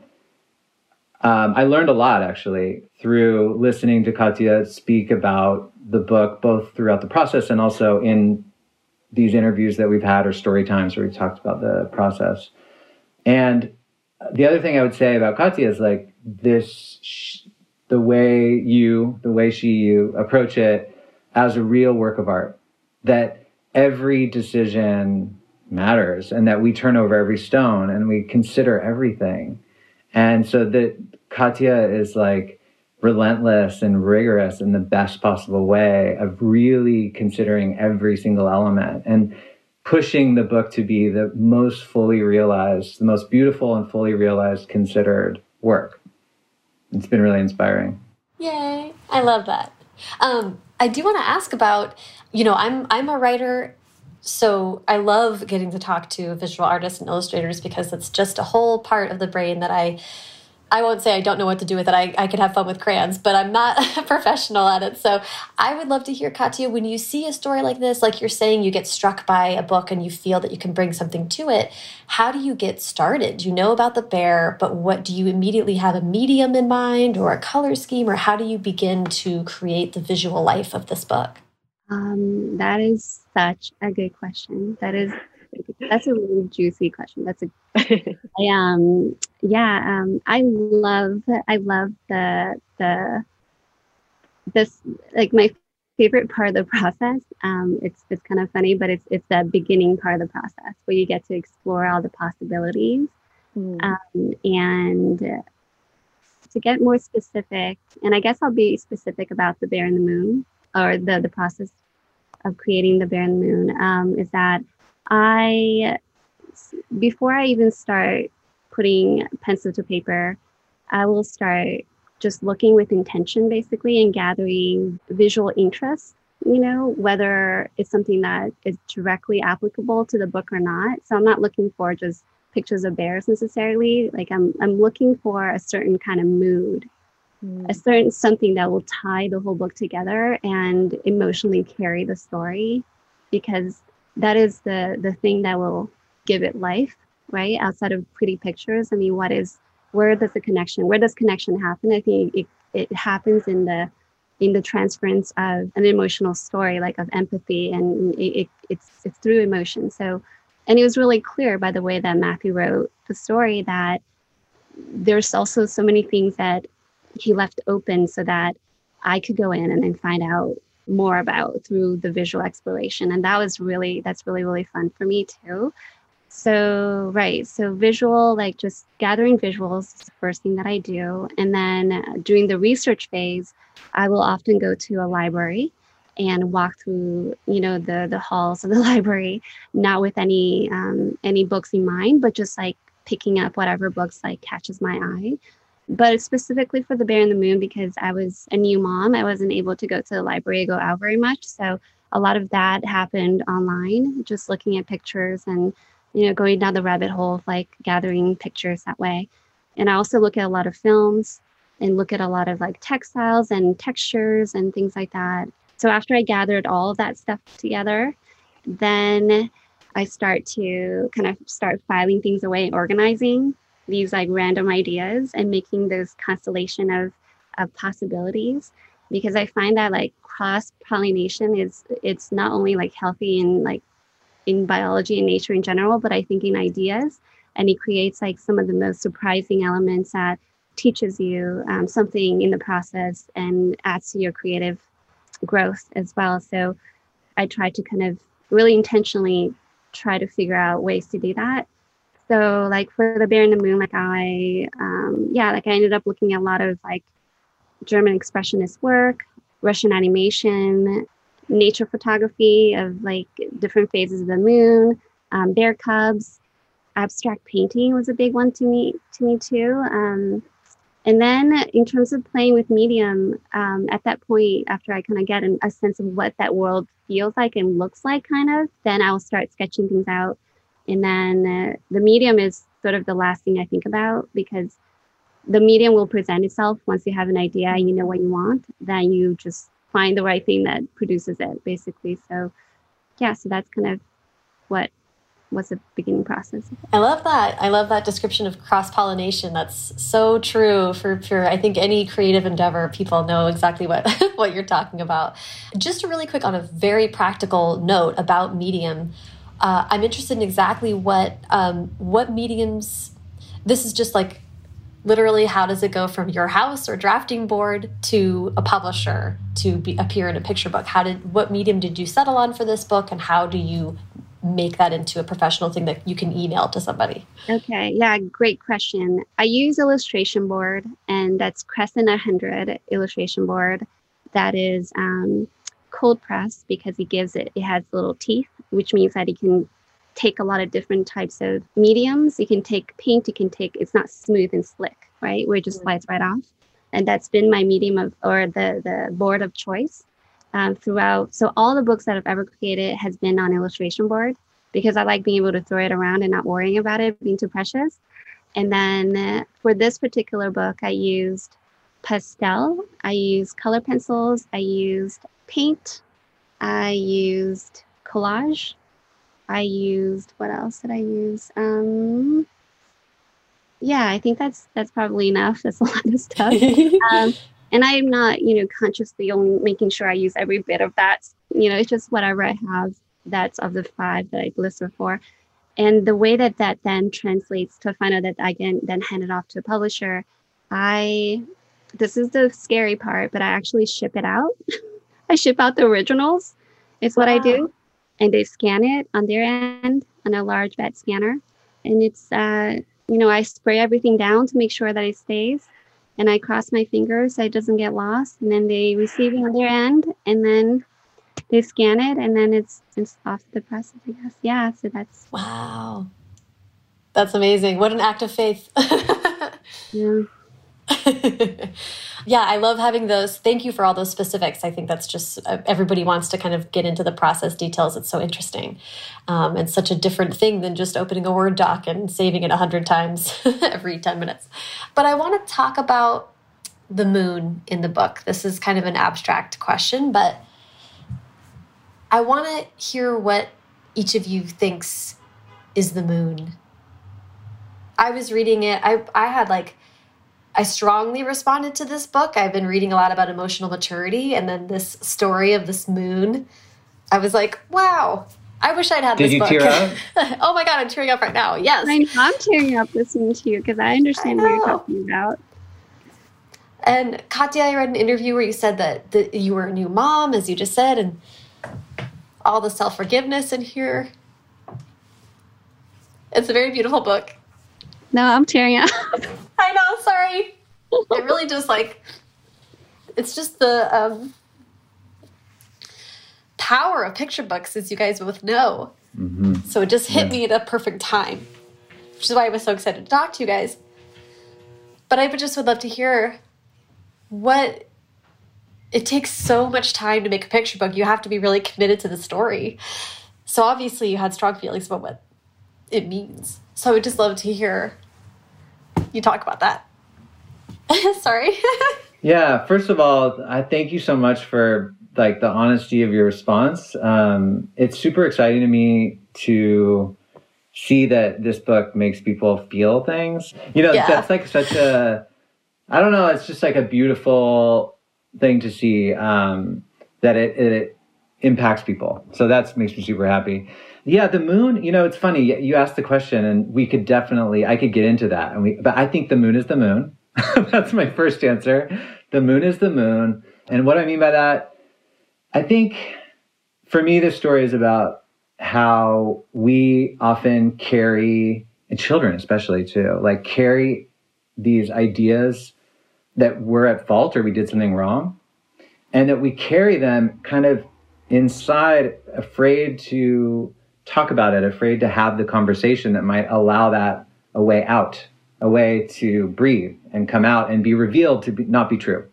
um, I learned a lot actually through listening to Cátia speak about the book, both throughout the process and also in these interviews that we've had or story times where we've talked about the process. And the other thing I would say about Cátia is like this, the way you, the way she, you approach it as a real work of art, that every decision matters and that we turn over every stone and we consider everything. And so that Cátia is like relentless and rigorous in the best possible way of really considering every single element and pushing the book to be the most fully realized, the most beautiful and fully realized, considered work. It's been really inspiring. Yay! I love that. Um, I do want to ask about, you know, I'm I'm a writer so I love getting to talk to visual artists and illustrators because it's just a whole part of the brain that I I won't say I don't know what to do with it. I, I could have fun with crayons, but I'm not a professional at it. So I would love to hear, Cátia, when you see a story like this, like you're saying, you get struck by a book and you feel that you can bring something to it. How do you get started? Do you know about the bear, but what do you immediately have a medium in mind or a color scheme, or how do you begin to create the visual life of this book? Um, that is such a good question. That is that's a really juicy question. That's a I, um yeah um I love I love the the this like my favorite part of the process. Um, it's it's kind of funny, but it's it's the beginning part of the process where you get to explore all the possibilities. Mm. Um, and to get more specific, and I guess I'll be specific about the bear and the moon or the the process of creating the bear and the moon um, is that I before I even start putting pencil to paper, I will start just looking with intention basically and gathering visual interest you know whether it's something that is directly applicable to the book or not. So i'm not looking for just pictures of bears necessarily. Like i'm i'm looking for a certain kind of mood mm. a certain something that will tie the whole book together and emotionally carry the story because that is the the thing that will give it life right? Outside of pretty pictures. I mean what is where does the connection where does connection happen? I think it, it happens in the in the transference of an emotional story like of empathy and it, it, it's it's through emotion. So and it was really clear by the way that matthew wrote the story that there's also so many things that he left open so that I could go in and then find out more about through the visual exploration. And that was really, that's really, really fun for me too. So, right. So, visual, like just gathering visuals is the first thing that I do. And then during the research phase, I will often go to a library and walk through you know the the halls of the library not with any um, any books in mind but just like picking up whatever books like catches my eye but specifically for the bear and the moon because i was a new mom i wasn't able to go to the library go out very much. So a lot of that happened online just looking at pictures and you know going down the rabbit hole of like gathering pictures that way. And i also look at a lot of films and look at a lot of like textiles and textures and things like that. So after i gathered all of that stuff together then i start to kind of start filing things away organizing these like random ideas and making this constellation of of possibilities because i find that like cross pollination is it's not only like healthy in like in biology and nature in general but i think in ideas. And it creates like some of the most surprising elements that teaches you um, something in the process and adds to your creative growth as well. So i try to kind of really intentionally try to figure out ways to do that so like for the bear in the moon like i um, yeah like i ended up looking at a lot of like german expressionist work russian animation nature photography of like different phases of the moon um, bear cubs abstract painting was a big one to me to me too um, and then in terms of playing with medium um, at that point after i kind of get an, a sense of what that world feels like and looks like, kind of, then I'll start sketching things out. And then uh, the medium is sort of the last thing I think about because the medium will present itself once you have an idea and you know what you want. Then you just find the right thing that produces it, basically. So, yeah, so that's kind of what was the beginning process. I love that. I love that description of cross pollination. That's so true for, for I think any creative endeavor. People know exactly what what you're talking about. Just a really quick on a very practical note about medium. Uh, I'm interested in exactly what um, what mediums. This is just like literally how does it go from your house or drafting board to a publisher to be, appear in a picture book how did what medium did you settle on for this book and how do you make that into a professional thing that you can email to somebody? Okay, yeah, great question. I use illustration board, and that's Crescent 100 illustration board. That is um, cold press because it gives it, it has little teeth, which means that it can take a lot of different types of mediums. You can take paint, you can take, it's not smooth and slick, right? Where it just slides right off. And that's been my medium of, or the, the board of choice um, throughout. So all the books that I've ever created has been on illustration board because I like being able to throw it around and not worrying about it being too precious. And then uh, for this particular book, I used pastel, I used color pencils, I used paint, I used collage, I used what else did I use? Um, yeah, I think that's that's probably enough. That's a lot of stuff. um, and I am not, you know, consciously only making sure I use every bit of that. You know, it's just whatever I have that's of the five that I listed for. And the way that that then translates to find out that I can then hand it off to a publisher, I, this is the scary part, but I actually ship it out. I ship out the originals, is what. I do. And they scan it on their end on a large vet scanner. And it's, uh, you know, I spray everything down to make sure that it stays and I cross my fingers so it doesn't get lost. And then they receive it on their end, and then they scan it, and then it's it's off the process. I guess. Yeah. So that's wow. That's amazing. What an act of faith. yeah. yeah, I love having those. Thank you for all those specifics. I think that's just uh, everybody wants to kind of get into the process details. It's so interesting um, and such a different thing than just opening a Word doc and saving it a hundred times every 10 minutes. But I want to talk about the moon in the book. This is kind of an abstract question, but I want to hear what each of you thinks is the moon. I was reading it. I I had like I strongly responded to this book. I've been reading a lot about emotional maturity, and then this story of this moon. I was like, wow, I wish I'd had Did this book. Did you tear up? oh my God, I'm tearing up right now. Yes. I'm tearing up listening to you because I understand I what you're talking about. And Cátia, I read an interview where you said that, that you were a new mom, as you just said, and all the self forgiveness in here. It's a very beautiful book. No, I'm tearing up. I know, sorry. it really just like it's just the um, power of picture books, as you guys both know. Mm -hmm. So it just hit yeah. me at a perfect time, which is why I was so excited to talk to you guys. But I just would love to hear what it takes so much time to make a picture book. You have to be really committed to the story. So obviously, you had strong feelings about what it means. So I would just love to hear you talk about that. Sorry. yeah, first of all, I thank you so much for like the honesty of your response. Um, it's super exciting to me to see that this book makes people feel things. You know, yeah. that's like such a I don't know, it's just like a beautiful thing to see um, that it, it impacts people. So that makes me super happy. Yeah, the moon, you know, it's funny. You asked the question and we could definitely I could get into that. And we but I think the moon is the moon. That's my first answer. The moon is the moon. And what I mean by that, I think for me the story is about how we often carry and children especially too, like carry these ideas that we're at fault or we did something wrong and that we carry them kind of inside afraid to talk about it, afraid to have the conversation that might allow that a way out, a way to breathe and come out and be revealed to be, not be true.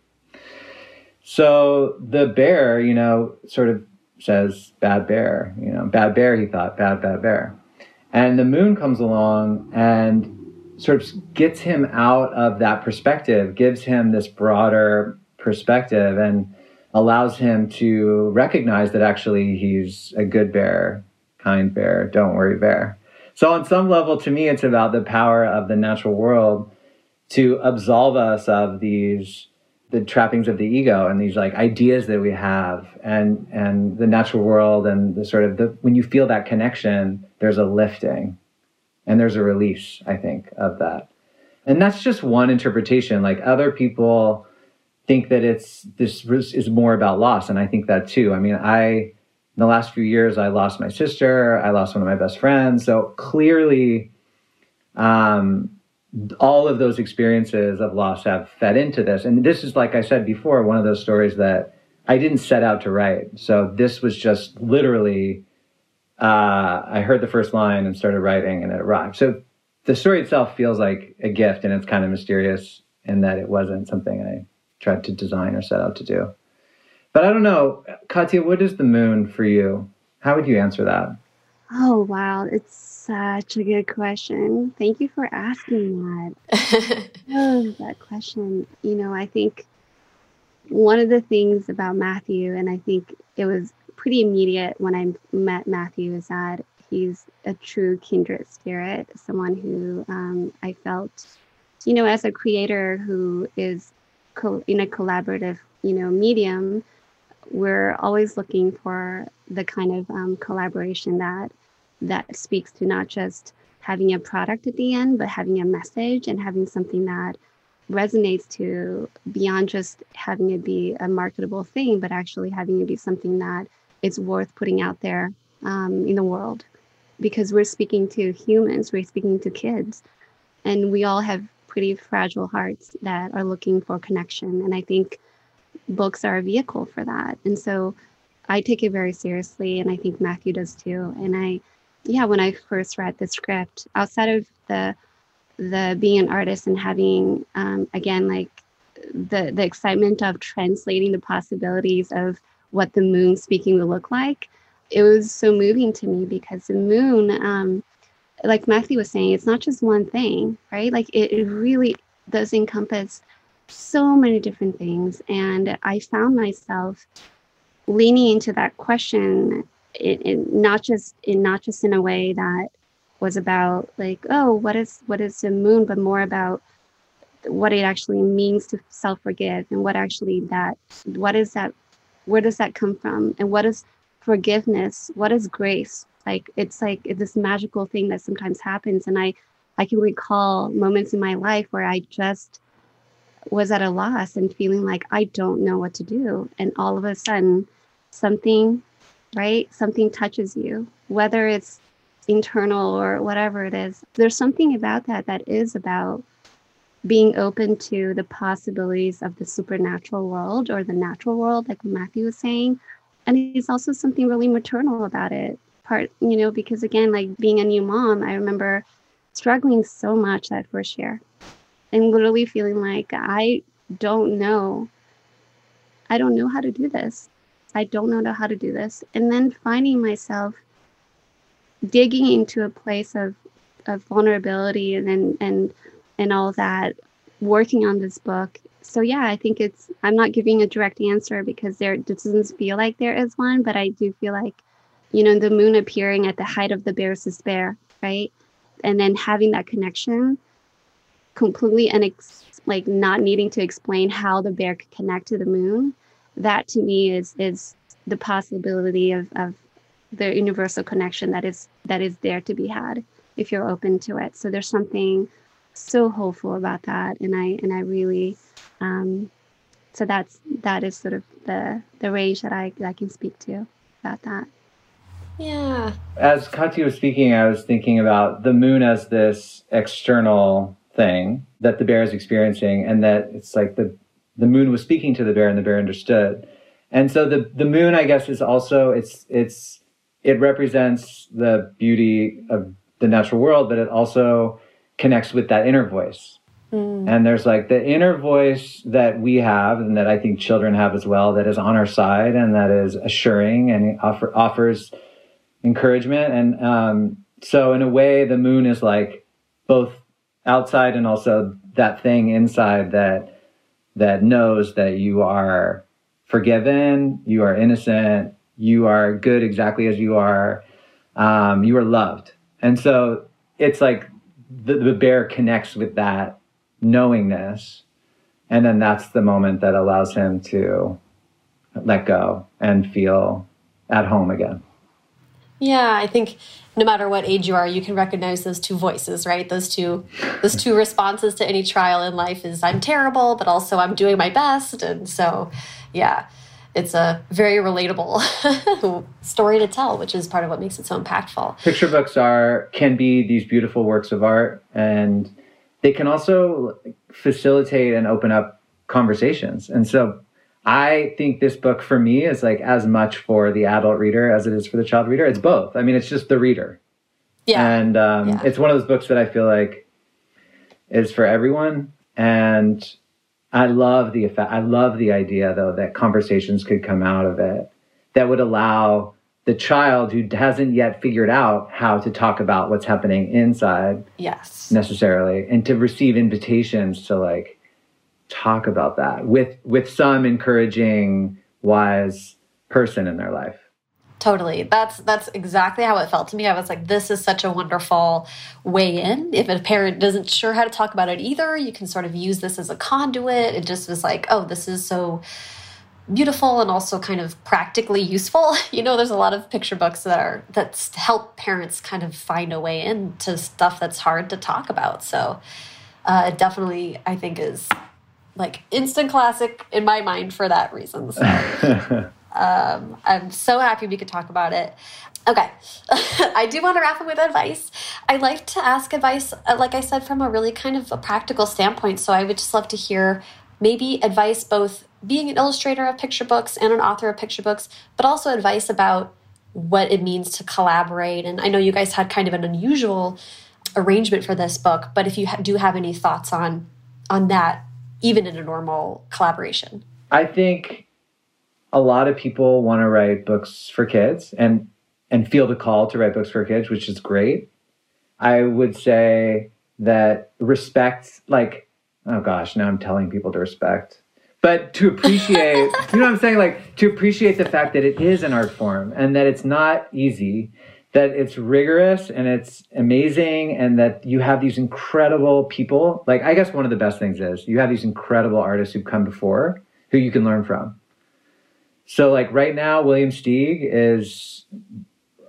So the bear, you know, sort of says bad bear, you know, bad bear, he thought, bad, bad bear. And the moon comes along and sort of gets him out of that perspective, gives him this broader perspective, and allows him to recognize that actually he's a good bear, kind bear, don't worry bear. So, on some level, to me, it's about the power of the natural world to absolve us of these the trappings of the ego and these like ideas that we have and and the natural world and the sort of the when you feel that connection there's a lifting and there's a release i think of that. And that's just one interpretation. Like other people think that it's this is more about loss and i think that too. I mean i in the last few years i lost my sister i lost one of my best friends so clearly um, all of those experiences of loss have fed into this. And this is, like I said before, one of those stories that I didn't set out to write. So this was just literally, uh, I heard the first line and started writing and it arrived. So the story itself feels like a gift and it's kind of mysterious in that it wasn't something I tried to design or set out to do. But I don't know, Cátia, what is the moon for you? How would you answer that? Oh, wow. It's such a good question. Thank you for asking that. love that question. You know, I think one of the things about Matthew, and I think it was pretty immediate when I met Matthew, is that he's a true kindred spirit, someone who um, I felt, you know, as a creator who is co- in a collaborative, you know, medium, we're always looking for the kind of um, collaboration that that speaks to not just having a product at the end, but having a message and having something that resonates to beyond just having it be a marketable thing, but actually having it be something that is worth putting out there um, in the world. Because we're speaking to humans, we're speaking to kids, and we all have pretty fragile hearts that are looking for connection. And I think books are a vehicle for that. And so I take it very seriously, and I think Matthew does too. And I yeah, when I first read the script, outside of the the being an artist and having um, again like the the excitement of translating the possibilities of what the moon speaking will look like, it was so moving to me because the moon, um, like Matthew was saying, it's not just one thing, right? Like it, it really does encompass so many different things, and I found myself leaning into that question in, it not just in not just in a way that was about like oh what is what is the moon but more about what it actually means to self-forgive and what actually that what is that where does that come from? And what is forgiveness? What is grace? Like it's like it's this magical thing that sometimes happens and i i can recall moments in my life where i just was at a loss and feeling like i don't know what to do and all of a sudden something right? Something touches you, whether it's internal or whatever it is. There's something about that that is about being open to the possibilities of the supernatural world or the natural world, like Matthew was saying. And it's also something really maternal about it. Part, you know, because again, like being a new mom, I remember struggling so much that first year and literally feeling like I don't know. I don't know how to do this. I don't know how to do this. And then finding myself digging into a place of, of vulnerability and, and, and, and all that, working on this book. So yeah, I think it's, I'm not giving a direct answer because there doesn't feel like there is one, but I do feel like, you know, the moon appearing at the height of the bear's despair, right? And then having that connection completely and ex- like not needing to explain how the bear could connect to the moon that to me is is the possibility of, of the universal connection that is that is there to be had if you're open to it. So there's something so hopeful about that and i and i really um so that's that is sort of the the range that i that i can speak to about that. Yeah. As Cátia was speaking i was thinking about the moon as this external thing that the bear is experiencing and that it's like the the moon was speaking to the bear and the bear understood. And so the the moon, I guess, is also it's it's it represents the beauty of the natural world, but it also connects with that inner voice. Mm. And there's like the inner voice that we have and that I think children have as well that is on our side and that is assuring and offer, offers encouragement. And um, so, in a way, the moon is like both outside and also that thing inside that that knows that you are forgiven, you are innocent, you are good exactly as you are, um, you are loved. And so it's like the, the bear connects with that knowingness. And then that's the moment that allows him to let go and feel at home again. Yeah, I think no matter what age you are, you can recognize those two voices, right? Those two those two responses to any trial in life is I'm terrible, but also I'm doing my best. And so, yeah, it's a very relatable story to tell, which is part of what makes it so impactful. Picture books are can be these beautiful works of art and they can also facilitate and open up conversations. And so I think this book for me is like as much for the adult reader as it is for the child reader. It's both. I mean, it's just the reader. Yeah. And um, yeah. it's one of those books that I feel like is for everyone. And I love the effect. I love the idea though that conversations could come out of it that would allow the child who hasn't yet figured out how to talk about what's happening inside yes necessarily and to receive invitations to like talk about that with with some encouraging wise person in their life. Totally. That's that's exactly how it felt to me. I was like this is such a wonderful way in. If a parent doesn't sure how to talk about it either you can sort of use this as a conduit. It just was like oh this is so beautiful and also kind of practically useful. You know there's a lot of picture books that are that help parents kind of find a way into stuff that's hard to talk about. So uh, it definitely i think is like instant classic in my mind for that reason. So um, I'm so happy we could talk about it. Okay, I do want to wrap up with advice. I like to ask advice, uh, like I said, from a really kind of a practical standpoint. So I would just love to hear maybe advice both being an illustrator of picture books and an author of picture books, but also advice about what it means to collaborate. And I know you guys had kind of an unusual arrangement for this book, but if you do have any thoughts on on that, even in a normal collaboration? I think a lot of people want to write books for kids and and feel the call to write books for kids, which is great. I would say that respect, like, oh gosh, now I'm telling people to respect, but to appreciate, you know what I'm saying? Like, to appreciate the fact that it is an art form and that it's not easy that it's rigorous and it's amazing and that you have these incredible people. Like, I guess one of the best things is you have these incredible artists who've come before who you can learn from. So, like, right now, William Steig is,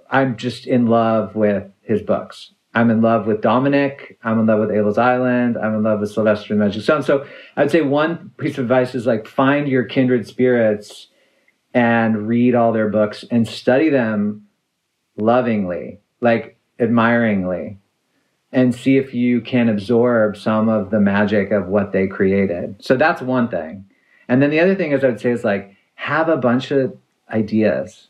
I'm just in love with his books. I'm in love with Dominic. I'm in love with Abel's Island. I'm in love with Sylvester and Magic Stone. So I'd say one piece of advice is like find your kindred spirits and read all their books and study them lovingly, like admiringly, and see if you can absorb some of the magic of what they created. So that's one thing. And then the other thing is I would say is like have a bunch of ideas.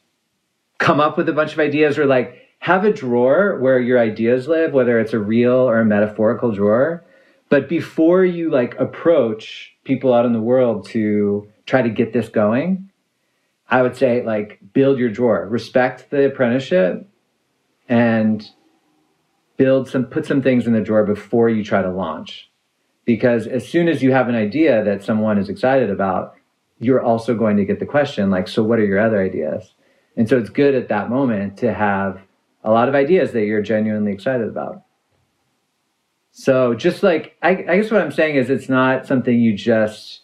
Come up with a bunch of ideas or like have a drawer where your ideas live, whether it's a real or a metaphorical drawer. But before you like approach people out in the world to try to get this going, I would say like build your drawer, respect the apprenticeship, and build some put some things in the drawer before you try to launch. Because as soon as you have an idea that someone is excited about, you're also going to get the question like, so what are your other ideas? And so it's good at that moment to have a lot of ideas that you're genuinely excited about. So just like I, I guess what I'm saying is it's not something you just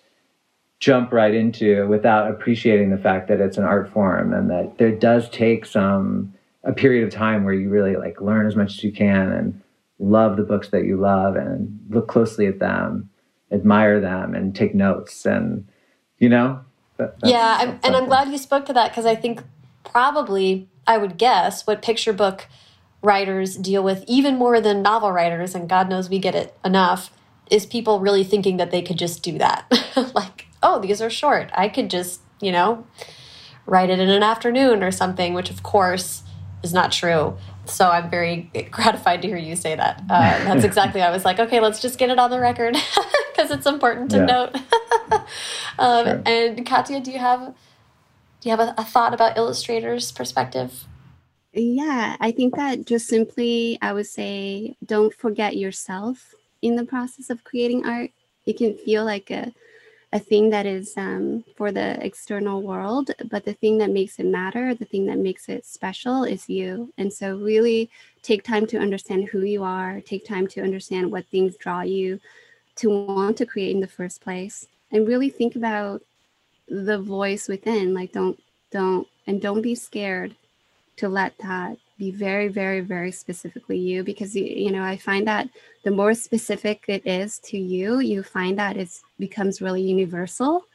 jump right into without appreciating the fact that it's an art form and that there does take some a period of time where you really like learn as much as you can and love the books that you love and look closely at them admire them and take notes and you know? That, yeah I'm, and i'm glad you spoke to that because i think probably i would guess what picture book writers deal with even more than novel writers and god knows we get it enough is people really thinking that they could just do that. Like oh, these are short. I could just, you know, write it in an afternoon or something, which of course is not true. So I'm very gratified to hear you say that. Uh, that's exactly. I was like, okay, let's just get it on the record because it's important to yeah. note. um, sure. And Cátia, do you have do you have a, a thought about illustrators' perspective? Yeah, I think that just simply, I would say, don't forget yourself in the process of creating art. It can feel like a a thing that is um, for the external world, but the thing that makes it matter, the thing that makes it special is you. And so, really take time to understand who you are, take time to understand what things draw you to want to create in the first place, and really think about the voice within. Like, don't, don't, and don't be scared to let that be very very very specifically you because you, know i find that the more specific it is to you you find that it becomes really universal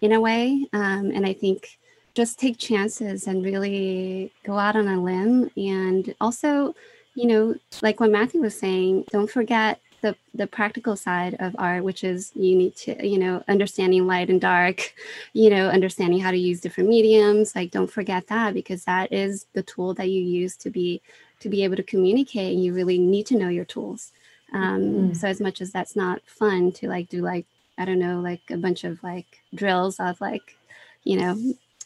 in a way um, and i think just take chances and really go out on a limb and also you know like what matthew was saying don't forget the the practical side of art which is you need to you know understanding light and dark you know understanding how to use different mediums like don't forget that because that is the tool that you use to be to be able to communicate and you really need to know your tools um, mm. so as much as that's not fun to like do like i don't know like a bunch of like drills of like you know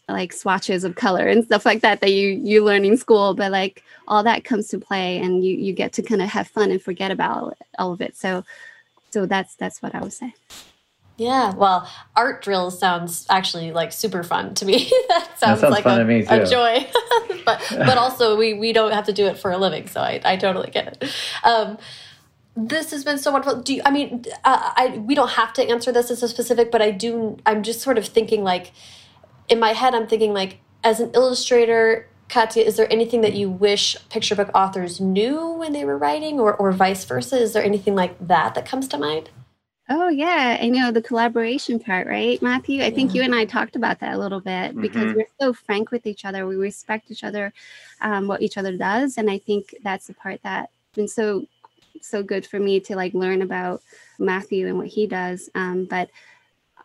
like swatches of color and stuff like that that you you learn in school but like all that comes to play and you you get to kind of have fun and forget about all of it. So so that's that's what i would say. Yeah well art drills sounds actually like super fun to me. That sounds, that sounds like a, a, joy. But but also we we don't have to do it for a living so i, I totally get it. Um, this has been so wonderful. Do you, I mean, uh, I we don't have to answer this as a specific, but I do. I'm just sort of thinking like, in my head, I'm thinking like, as an illustrator, Cátia, is there anything that you wish picture book authors knew when they were writing, or or vice versa? Is there anything like that that comes to mind? Oh yeah, I know the collaboration part, right, Matthew? I yeah. think you and I talked about that a little bit mm -hmm. because we're so frank with each other. We respect each other, um, what each other does, and I think that's the part that's been so so good for me to like learn about Matthew and what he does. Um, but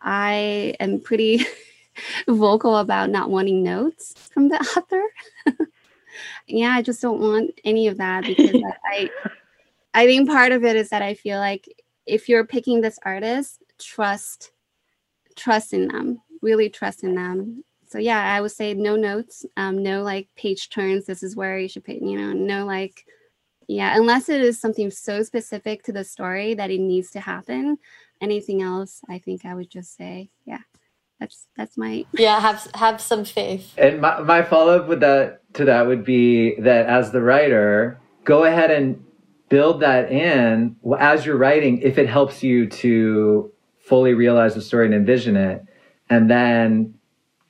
I am pretty vocal about not wanting notes from the author. yeah, I just don't want any of that because I I think part of it is that I feel like if you're picking this artist, trust trust in them, really trust in them. So yeah, I would say no notes, um, no like page turns. This is where you should put, you know, no like, yeah, unless it is something so specific to the story that it needs to happen. Anything else, I think I would just say, yeah, that's that's my yeah have have some faith. And my, my follow-up with that to that would be that as the writer go ahead and build that in as you're writing if it helps you to fully realize the story and envision it and then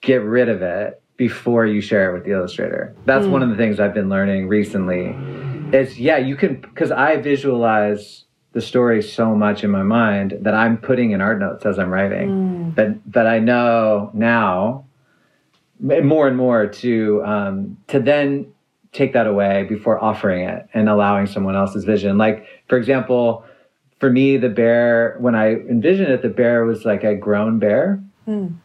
get rid of it before you share it with the illustrator. That's mm. one of the things i've been learning recently. Is yeah you can because i visualize the story so much in my mind that I'm putting in art notes as I'm writing. Mm. But but I know now more and more to um, to then take that away before offering it and allowing someone else's vision. Like for example, for me, the bear when I envisioned it, the bear was like a grown bear. Mm.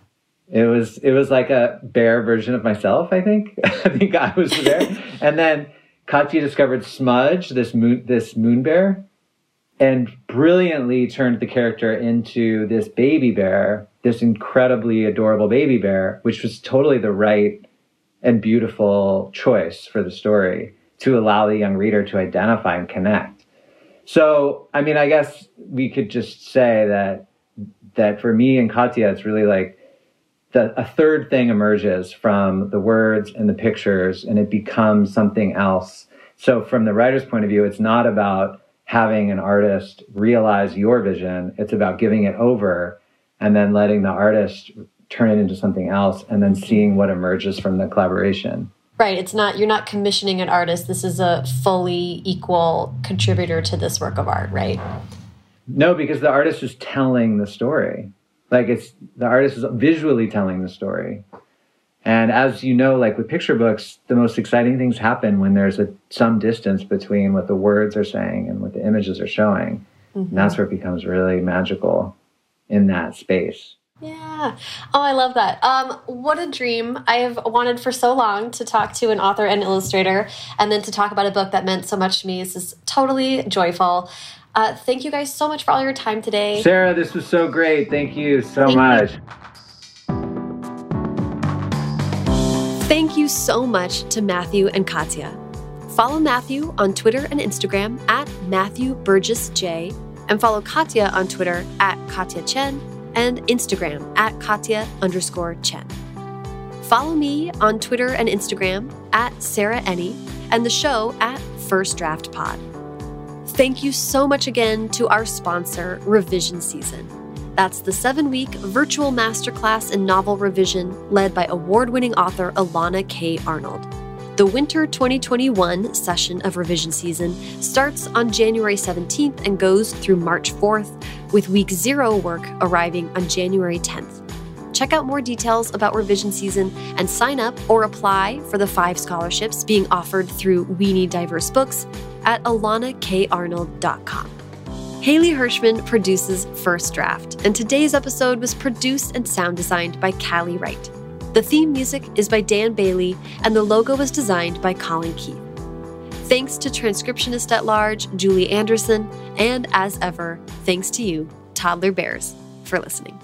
It was it was like a bear version of myself. I think I think I was there. and then Cátia discovered Smudge, this moon this moon bear and brilliantly turned the character into this baby bear, this incredibly adorable baby bear, which was totally the right and beautiful choice for the story to allow the young reader to identify and connect. So, I mean, I guess we could just say that that for me and Cátia, it's really like the, a third thing emerges from the words and the pictures, and it becomes something else. So, from the writer's point of view, it's not about having an artist realize your vision. It's about giving it over and then letting the artist turn it into something else and then seeing what emerges from the collaboration. Right. It's not, you're not commissioning an artist. This is a fully equal contributor to this work of art, right? No, because the artist is telling the story. Like it's, the artist is visually telling the story. And as you know, like with picture books, the most exciting things happen when there's a, some distance between what the words are saying and what the images are showing. Mm-hmm. And that's where it becomes really magical in that space. Yeah. Oh, I love that. Um, what a dream. I have wanted for so long to talk to an author and illustrator and then to talk about a book that meant so much to me. This is totally joyful. Uh, thank you guys so much for all your time today. Sarah, this was so great. Thank you so Thank much. you. Thank you so much to Matthew and Cátia. Follow Matthew on Twitter and Instagram at Matthew Burgess J, and follow Cátia on Twitter at Cátia Chien and Instagram at Cátia underscore Chien. Follow me on Twitter and Instagram at Sarah Enni and the show at First Draft Pod. Thank you so much again to our sponsor, Revision Season. That's the seven week virtual masterclass in novel revision led by award winning author Elana K. Arnold. The winter 2021 session of revision season starts on January 17th and goes through March 4th, with week zero work arriving on January 10th. Check out more details about revision season and sign up or apply for the five scholarships being offered through We Need Diverse Books at elanakarnold.com. Haley Hirschman produces First Draft, and today's episode was produced and sound designed by Callie Wright. The theme music is by Dan Bailey, and the logo was designed by Colin Keith. Thanks to transcriptionist at large, Julie Anderson, and as ever, thanks to you, Toddler Bears, for listening.